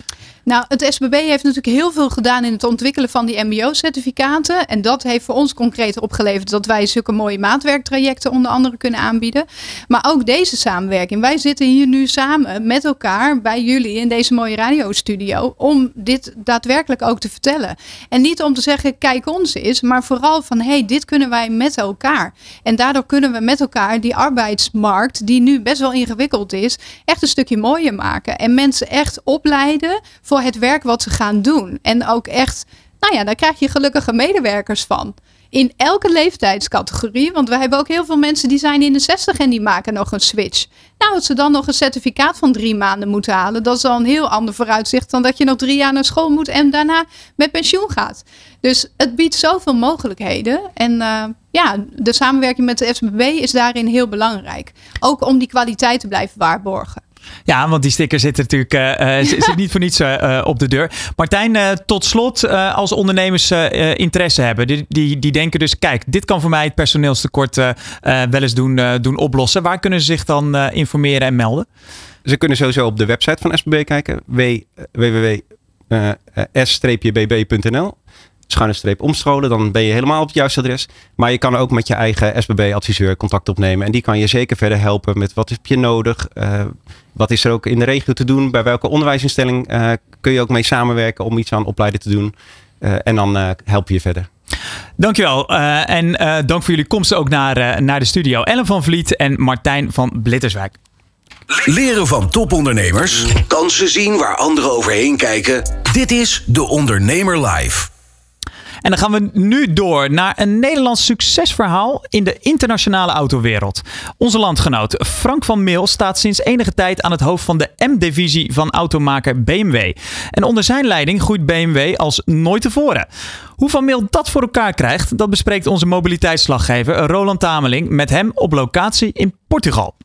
Nou, het SBB heeft natuurlijk heel veel gedaan in het ontwikkelen van die MBO-certificaten. En dat heeft voor ons concreet opgeleverd dat wij zulke mooie maatwerktrajecten onder andere kunnen aanbieden. Maar ook deze samenwerking. Wij zitten hier nu samen met elkaar bij jullie in deze mooie radiostudio om dit daadwerkelijk ook te vertellen. En niet om te zeggen, kijk ons eens, maar vooral van, hé, hey, dit kunnen wij met elkaar. En daardoor kunnen we met elkaar die arbeidsmarkt, die nu best wel ingewikkeld is, echt een stukje mooier maken. En mensen echt opleiden voor het werk wat ze gaan doen. En ook echt, nou ja, daar krijg je gelukkige medewerkers van. In elke leeftijdscategorie. Want we hebben ook heel veel mensen die zijn in de 60 en die maken nog een switch. Nou, als ze dan nog een certificaat van drie maanden moeten halen, dat is al een heel ander vooruitzicht dan dat je nog drie jaar naar school moet en daarna met pensioen gaat. Dus het biedt zoveel mogelijkheden. En uh, ja, de samenwerking met de SBB is daarin heel belangrijk. Ook om die kwaliteit te blijven waarborgen. Ja, want die sticker zit natuurlijk uh, zit niet voor niets uh, op de deur. Martijn, uh, tot slot, als ondernemers interesse hebben, die, die, die, denken dus, kijk, dit kan voor mij het personeelstekort wel eens doen, doen oplossen. Waar kunnen ze zich dan informeren en melden? Ze kunnen sowieso op de website van SBB kijken, www.s-bb.nl schuine streep omscholen. Dan ben je helemaal op het juiste adres. Maar je kan ook met je eigen SBB-adviseur contact opnemen. En die kan je zeker verder helpen met wat heb je nodig. Uh, wat is er ook in de regio te doen? Bij welke onderwijsinstelling uh, kun je ook mee samenwerken om iets aan opleiden te doen? Uh, en dan help je je verder. Dankjewel. Uh, en uh, dank voor jullie komst ook naar, uh, naar de studio. Ellen van Vliet en Martijn van Blitterswijk. Leren van topondernemers. Kansen zien waar anderen overheen kijken. Dit is De Ondernemer Live. En dan gaan we nu door naar een Nederlands succesverhaal in de internationale autowereld. Onze landgenoot Frank van Meel staat sinds enige tijd aan het hoofd van de M-divisie van automaker BMW. En onder zijn leiding groeit BMW als nooit tevoren. Hoe Van Meel dat voor elkaar krijgt, dat bespreekt onze mobiliteitsslaggever Roland Tameling met hem op locatie in Portugal.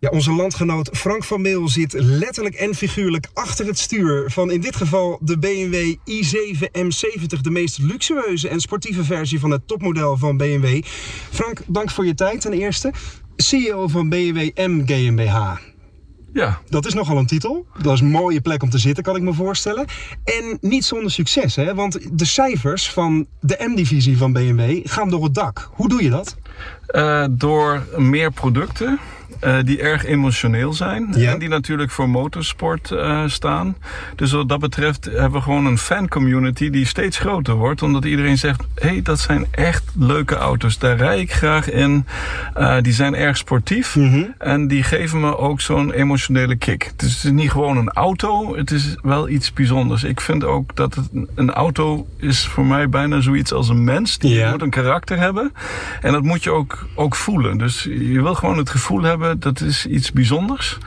Ja, onze landgenoot Frank van Meel zit letterlijk en figuurlijk achter het stuur van in dit geval de BMW i7 M70, de meest luxueuze en sportieve versie van het topmodel van BMW. Frank, dank voor je tijd ten eerste. CEO van BMW M GmbH. Ja. Dat is nogal een titel. Dat is een mooie plek om te zitten, kan ik me voorstellen. En niet zonder succes, hè? Want de cijfers van de M-divisie van BMW gaan door het dak. Hoe doe je dat? Uh, door meer producten. Uh, die erg emotioneel zijn. Ja. En die natuurlijk voor motorsport uh, staan. Dus wat dat betreft hebben we gewoon een fan community die steeds groter wordt. Omdat iedereen zegt, hé, hey, dat zijn echt leuke auto's. Daar rij ik graag in. Uh, die zijn erg sportief. Mm -hmm. En die geven me ook zo'n emotionele kick. Dus het is niet gewoon een auto. Het is wel iets bijzonders. Ik vind ook dat het, een auto is voor mij bijna zoiets als een mens. Die ja. moet een karakter hebben. En dat moet je ook, ook voelen. Dus je wil gewoon het gevoel hebben dat is iets bijzonders.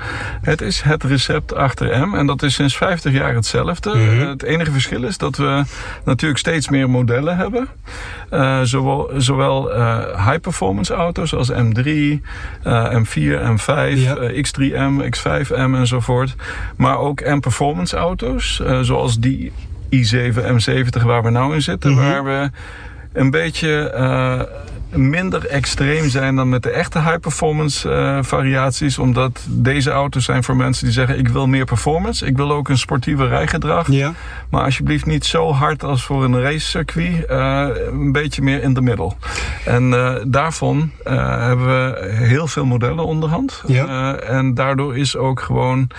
Het is het recept achter M en dat is sinds 50 jaar hetzelfde. Mhm. Uh, het enige verschil is dat we natuurlijk steeds meer modellen hebben. Uh, zowel zowel uh, high performance auto's als M3, M4, M5, Ja. X3M, X5M enzovoort. Maar ook M performance auto's zoals die i7 M70 waar we nou in zitten. Mhm. Waar we een beetje minder extreem zijn dan met de echte high performance uh, variaties. Omdat deze auto's zijn voor mensen die zeggen ik wil meer performance. Ik wil ook een sportieve rijgedrag. Ja. Maar alsjeblieft niet zo hard als voor een racecircuit. Uh, een beetje meer in de middel. En uh, daarvan hebben we heel veel modellen onderhand. Ja. en daardoor is ook gewoon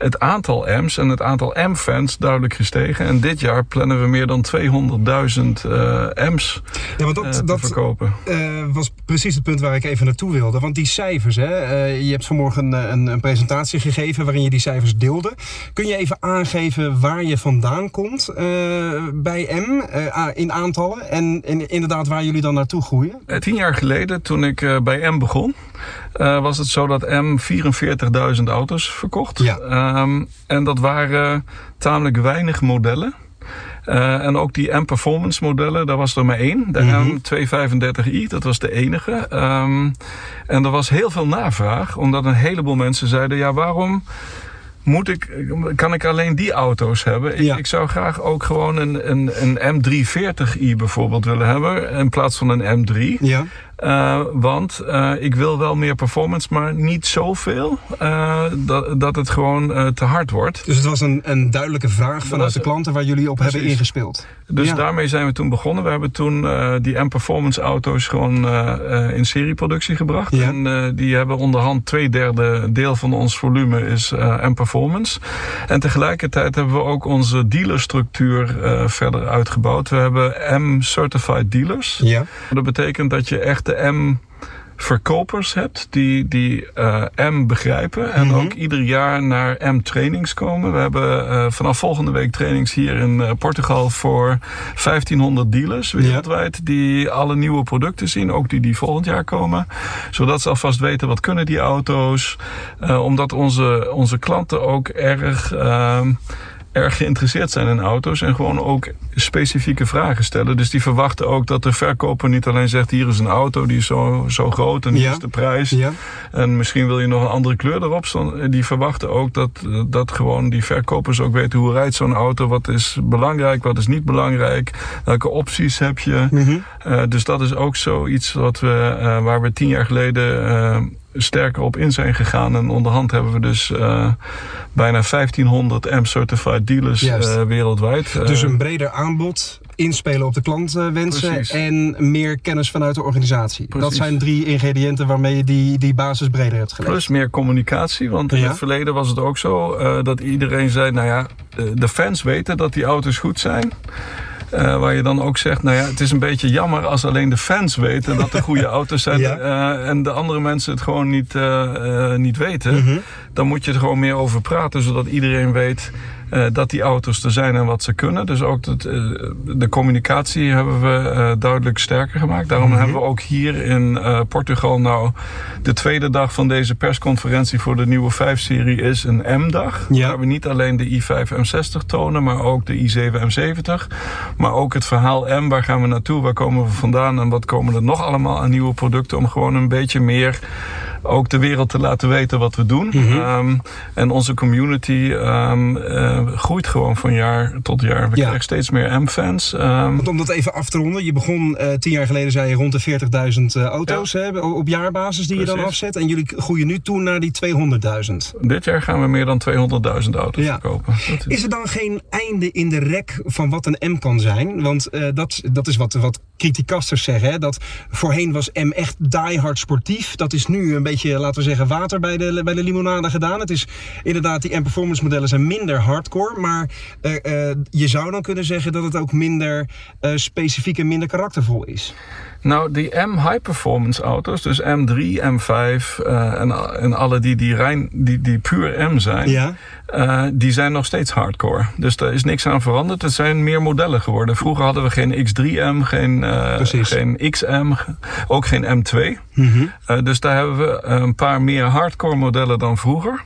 het aantal M's en het aantal M-fans duidelijk gestegen. En dit jaar plannen we meer dan 200.000 uh, M's ja, want dat, uh, te dat, verkopen. Uh, was precies het punt waar ik even naartoe wilde. Want die cijfers, hè, je hebt vanmorgen een, een, een, presentatie gegeven waarin je die cijfers deelde. Kun je even aangeven waar je vandaan komt bij M in aantallen en, en, inderdaad waar jullie dan naartoe groeien? Tien jaar geleden, toen ik bij M begon, eh, was het zo dat M 44.000 auto's verkocht. Ja. Ehm, en dat waren tamelijk weinig modellen. Eh, en ook die M-performance modellen, daar was er maar één. De Mhm. M235i, dat was de enige. Ehm, en er was heel veel navraag, omdat een heleboel mensen zeiden... ja, waarom moet ik, kan ik alleen die auto's hebben? Ik, Ja. ik zou graag ook gewoon een, een, een M340i bijvoorbeeld willen hebben... in plaats van een M3. Ja. Uh, want uh, ik wil wel meer performance, maar niet zoveel uh, dat, dat het gewoon te hard wordt. Dus het was een, een duidelijke vraag vanuit was- de klanten waar jullie op Precies. hebben ingespeeld. Dus Ja. daarmee zijn we toen begonnen. We hebben toen eh, die M-Performance auto's gewoon eh, eh, in serieproductie gebracht. Ja. En eh, die hebben onderhand twee derde deel van ons volume is eh, M-Performance. En tegelijkertijd hebben we ook onze dealerstructuur eh, verder uitgebouwd. We hebben M-Certified Dealers. Ja. Dat betekent dat je echt M verkopers hebt die, die eh, M begrijpen en Mhm. ook ieder jaar naar M trainings komen. We hebben eh, vanaf volgende week trainings hier in eh, Portugal voor 1500 dealers wereldwijd die alle nieuwe producten zien, ook die die volgend jaar komen. Zodat ze alvast weten wat kunnen die auto's. Omdat onze, onze klanten ook erg ehm, erg geïnteresseerd zijn in auto's en gewoon ook specifieke vragen stellen. Dus die verwachten ook dat de verkoper niet alleen zegt: hier is een auto die is zo, zo groot en hier Ja. is de prijs. Ja. En misschien wil je nog een andere kleur erop. Die verwachten ook dat, dat gewoon die verkopers ook weten hoe rijdt zo'n auto. Wat is belangrijk, wat is niet belangrijk. Welke opties heb je. Mhm. Eh, dus dat is ook zoiets wat we, eh, waar we tien jaar geleden eh, sterker op in zijn gegaan. En onderhand hebben we dus eh, bijna 1500 M-certified dealers eh, wereldwijd. Eh, Dus een breder aanbod, inspelen op de klantwensen Precies. en meer kennis vanuit de organisatie. Dat zijn drie ingrediënten waarmee je die, die basis breder hebt gelegd. Plus meer communicatie, want in Ja. het verleden was het ook zo eh, dat iedereen zei, nou ja, eh, de fans weten dat die auto's goed zijn. Eh, waar je dan ook zegt, nou ja, het is een beetje jammer als alleen de fans weten dat er goede (laughs) auto's zijn Ja. eh, en de andere mensen het gewoon niet, eh, niet weten. Mhm. Dan moet je er gewoon meer over praten, zodat iedereen weet eh, dat die auto's er zijn en wat ze kunnen. Dus ook dat, eh, de communicatie hebben we eh, duidelijk sterker gemaakt. Daarom Mhm. hebben we ook hier in Portugal nou de tweede dag van deze persconferentie voor de nieuwe 5-serie is een M-dag. Ja. Waar we niet alleen de i5 M60 tonen, maar ook de i7 M70. Maar ook het verhaal M, waar gaan we naartoe, waar komen we vandaan en wat komen er nog allemaal aan nieuwe producten om gewoon een beetje meer ook de wereld te laten weten wat we doen. Mhm. Ehm, en onze community ehm, eh, groeit gewoon van jaar tot jaar. We Ja. krijgen steeds meer M-fans. Ehm, Want om dat even af te ronden, je begon eh, tien jaar geleden, zei je, rond de 40.000 eh, auto's hè, op jaarbasis die je dan afzet. En jullie groeien nu toe naar die 200.000. dit jaar gaan we meer dan 200.000 auto's Ja. verkopen. (laughs) Is er dan geen einde in de rek van wat een M kan zijn? Want dat, dat is wat, wat criticasters zeggen. Hè? Dat voorheen was M echt diehard sportief. Dat is nu een beetje, laten we zeggen, water bij de, bij de limonade gedaan. Het is inderdaad, die M-performance modellen zijn minder hardcore. Maar eh, eh, je zou dan kunnen zeggen dat het ook minder eh, specifiek en minder karaktervol is. Nou, die M high performance auto's, dus M3, M5 eh, en, en alle die, die, rein, die, die puur M zijn, Ja. die zijn nog steeds hardcore. Dus daar is niks aan veranderd. Het zijn meer modellen geworden. Vroeger hadden we geen X3M, geen, geen XM, ook geen M2. Mhm. Dus daar hebben we een paar meer hardcore modellen dan vroeger.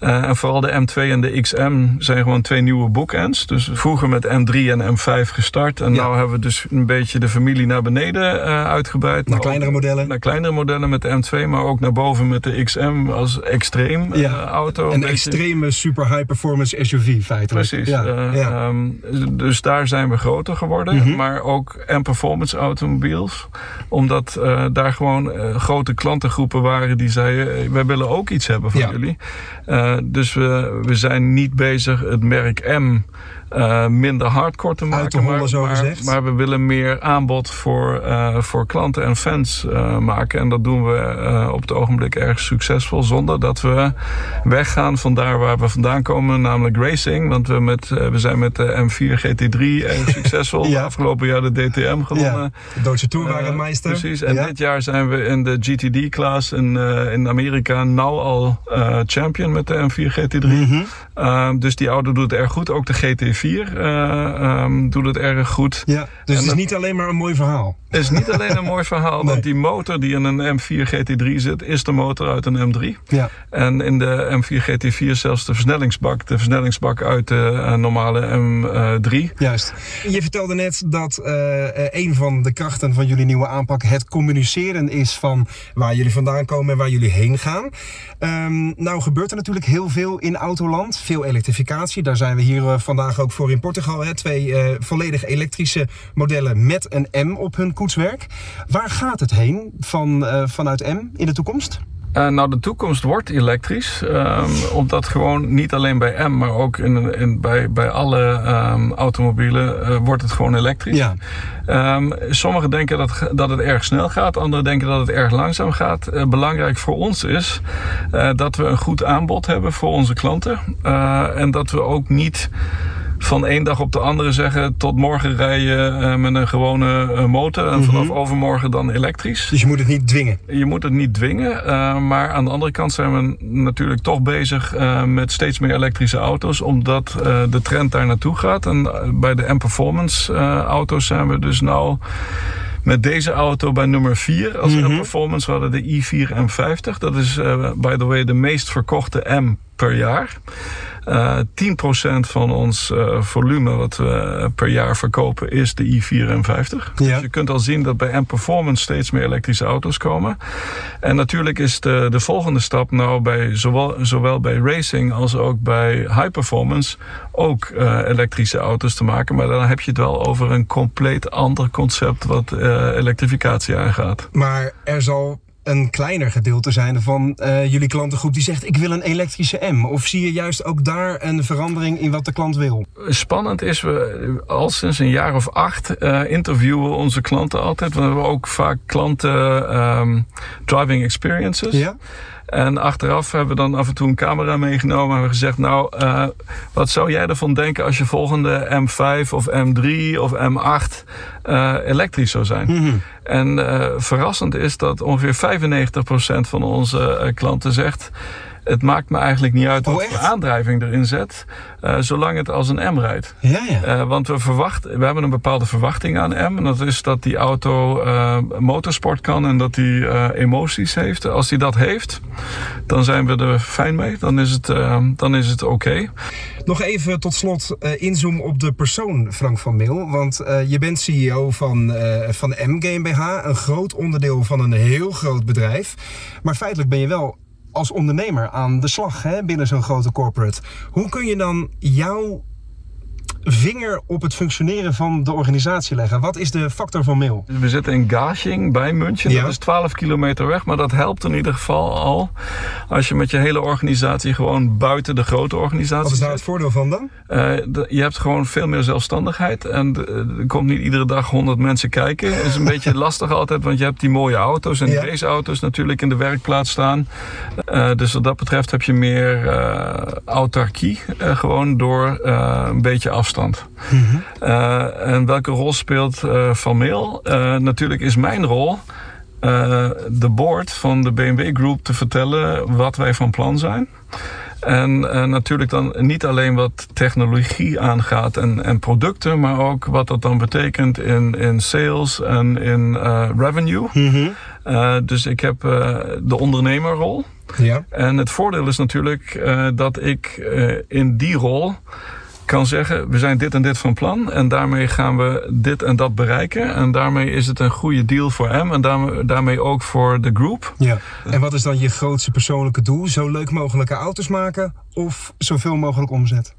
Eh, en vooral de M2 en de XM zijn gewoon twee nieuwe bookends. Dus vroeger met M3 en M5 gestart. En Ja. nu hebben we dus een beetje de familie naar beneden eh, uitgebreid. Naar kleinere modellen. Naar kleinere modellen met de M2, maar ook naar boven met de XM als extreem eh, auto. Een beetje- extreme super high performance SUV feitelijk. Precies. Ja. eh, ja. ehm, dus daar zijn we groter geworden. Mhm. Maar ook M-performance automobiels. Omdat eh, daar gewoon eh, grote klantengroepen waren die zeiden... wij willen ook iets hebben van Ja. jullie. Eh, dus we, we zijn niet bezig het merk M... eh, minder hardcore te maken. hollen, maar, zo maar, gezegd. maar we willen meer aanbod voor, eh, voor klanten en fans eh, maken. En dat doen we op het ogenblik erg succesvol. Zonder dat we weggaan van daar waar we vandaan komen, namelijk racing. Want we, met, we zijn met de M4 GT3 erg succesvol. Ja. Afgelopen jaar de DTM gewonnen. gewonnen. de Duitse Tourwagenmeister. Precies, en ja. dit jaar zijn we in de GTD-class in, in Amerika nou al champion met de M4 GT3. Mm -hmm. dus die auto doet het erg goed. Ook de GT4 um, doet het erg goed. Ja, dus en het is niet alleen maar een mooi verhaal. Het is niet alleen een mooi verhaal, (laughs) nee. want die motor die in een M4 GT3 zit, is de motor uit een M3. Ja. En in de M4 GT4 zelfs de versnellingsbak, de versnellingsbak uit de uh, normale M3. Juist. Je vertelde net dat een van de krachten van jullie nieuwe aanpak het communiceren is van waar jullie vandaan komen en waar jullie heen gaan. Um, nou gebeurt er natuurlijk heel veel in Autoland, veel elektrificatie. Daar zijn we hier vandaag ook voor in Portugal. Hè? Twee volledig elektrische modellen met een M op hun koetswerk. Waar gaat het heen van, vanuit M in de toekomst? Uh, nou, de toekomst wordt elektrisch. Um, omdat gewoon niet alleen bij M, maar ook in, in, bij, bij alle um, automobielen uh, wordt het gewoon elektrisch. Ja. Um, sommigen denken dat, dat het erg snel gaat, anderen denken dat het erg langzaam gaat. Uh, belangrijk voor ons is dat we een goed aanbod hebben voor onze klanten. en dat we ook niet van één dag op de andere zeggen... tot morgen rij je uh, met een gewone uh, motor en vanaf mm -hmm. overmorgen dan elektrisch. Dus je moet het niet dwingen? Je moet het niet dwingen, uh, maar aan de andere kant zijn we natuurlijk toch bezig met steeds meer elektrische auto's... omdat de trend daar naartoe gaat. En bij de M-Performance auto's zijn we dus nou met deze auto bij nummer 4 als mm -hmm. performance. We hadden de i4 M50. Dat is, uh, by the way, de meest verkochte M per jaar. Uh, 10% van ons uh, volume wat we per jaar verkopen is de i4 M50. Ja. Dus je kunt al zien dat bij M Performance steeds meer elektrische auto's komen. En natuurlijk is de, de volgende stap nou bij zowel, zowel bij racing als ook bij high performance ook uh, elektrische auto's te maken. Maar dan heb je het wel over een compleet ander concept wat elektrificatie aangaat. Maar er zal een kleiner gedeelte zijn van uh, jullie klantengroep die zegt ik wil een elektrische M? Of zie je juist ook daar een verandering in wat de klant wil? Spannend is, we al sinds een jaar of acht uh, interviewen we onze klanten altijd. We hebben ook vaak klanten um, driving experiences. Ja? En achteraf hebben we dan af en toe een camera meegenomen en we gezegd: Nou, uh, wat zou jij ervan denken als je volgende M5 of M3 of M8 uh, elektrisch zou zijn? Mhm. Mm -hmm. En uh, verrassend is dat ongeveer 95% van onze klanten zegt. Het maakt me eigenlijk niet uit wat oh, voor aandrijving erin zet, uh, zolang het als een M rijdt. Ja, ja. Uh, want we, verwachten, we hebben een bepaalde verwachting aan M. En dat is dat die auto uh, motorsport kan en dat die emoties heeft. Als die dat heeft, dan zijn we er fijn mee. Dan is het, dan is het oké. Okay. Nog even tot slot inzoomen op de persoon Frank van Meel. Want je bent CEO van, van M GmbH, een groot onderdeel van een heel groot bedrijf. Maar feitelijk ben je wel als ondernemer aan de slag hè, binnen zo'n grote corporate. Hoe kun je dan jouw vinger op het functioneren van de organisatie leggen? Wat is de factor van mail? We zitten in Garching bij München. Ja. Dat is 12 kilometer weg, maar dat helpt in ieder geval al. Als je met je hele organisatie gewoon buiten de grote organisatie Wat is daar het voordeel van dan? Uh, de, je hebt gewoon veel meer zelfstandigheid. En er komt niet iedere dag 100 mensen kijken. Het is een beetje (laughs) lastig altijd, want je hebt die mooie auto's en Ja. die raceauto's natuurlijk in de werkplaats staan. Uh, dus wat dat betreft heb je meer uh, autarkie. gewoon door een beetje afstand. Uh, en welke rol speelt uh, Van Meel? Uh, natuurlijk is mijn rol de board van de BMW Group te vertellen wat wij van plan zijn. En natuurlijk dan niet alleen wat technologie aangaat en, en producten, maar ook wat dat dan betekent in, in sales en in revenue. Mhm. Dus ik heb de ondernemerrol. Ja. En het voordeel is natuurlijk uh, dat ik uh, in die rol kan zeggen, we zijn dit en dit van plan en daarmee gaan we dit en dat bereiken. En daarmee is het een goede deal voor hem en daarmee, daarmee ook voor de groep. Ja. En wat is dan je grootste persoonlijke doel? Zo leuk mogelijke auto's maken of zoveel mogelijk omzet?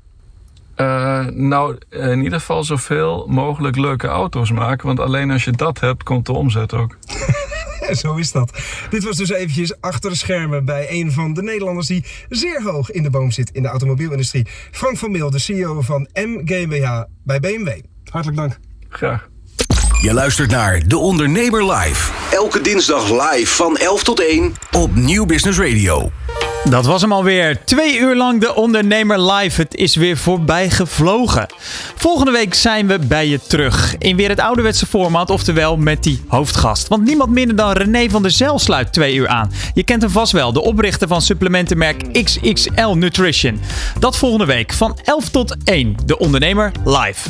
Uh, nou, in ieder geval zoveel mogelijk leuke auto's maken. Want alleen als je dat hebt, komt de omzet ook. (laughs) (laughs) Zo is dat. Dit was dus eventjes achter de schermen bij een van de Nederlanders die zeer hoog in de boom zit in de automobielindustrie. Frank van Meel, de CEO van M GmbH bij BMW. Hartelijk dank. Graag. Je luistert naar De Ondernemer Live. Elke dinsdag live van 11 tot 1 op Nieuw Business Radio. Dat was hem alweer. Twee uur lang de ondernemer live. Het is weer voorbij gevlogen. Volgende week zijn we bij je terug. In weer het ouderwetse format, oftewel met die hoofdgast. Want niemand minder dan René van der Zel sluit twee uur aan. Je kent hem vast wel, de oprichter van supplementenmerk XXL Nutrition. Dat volgende week van 11 tot 1. De ondernemer live.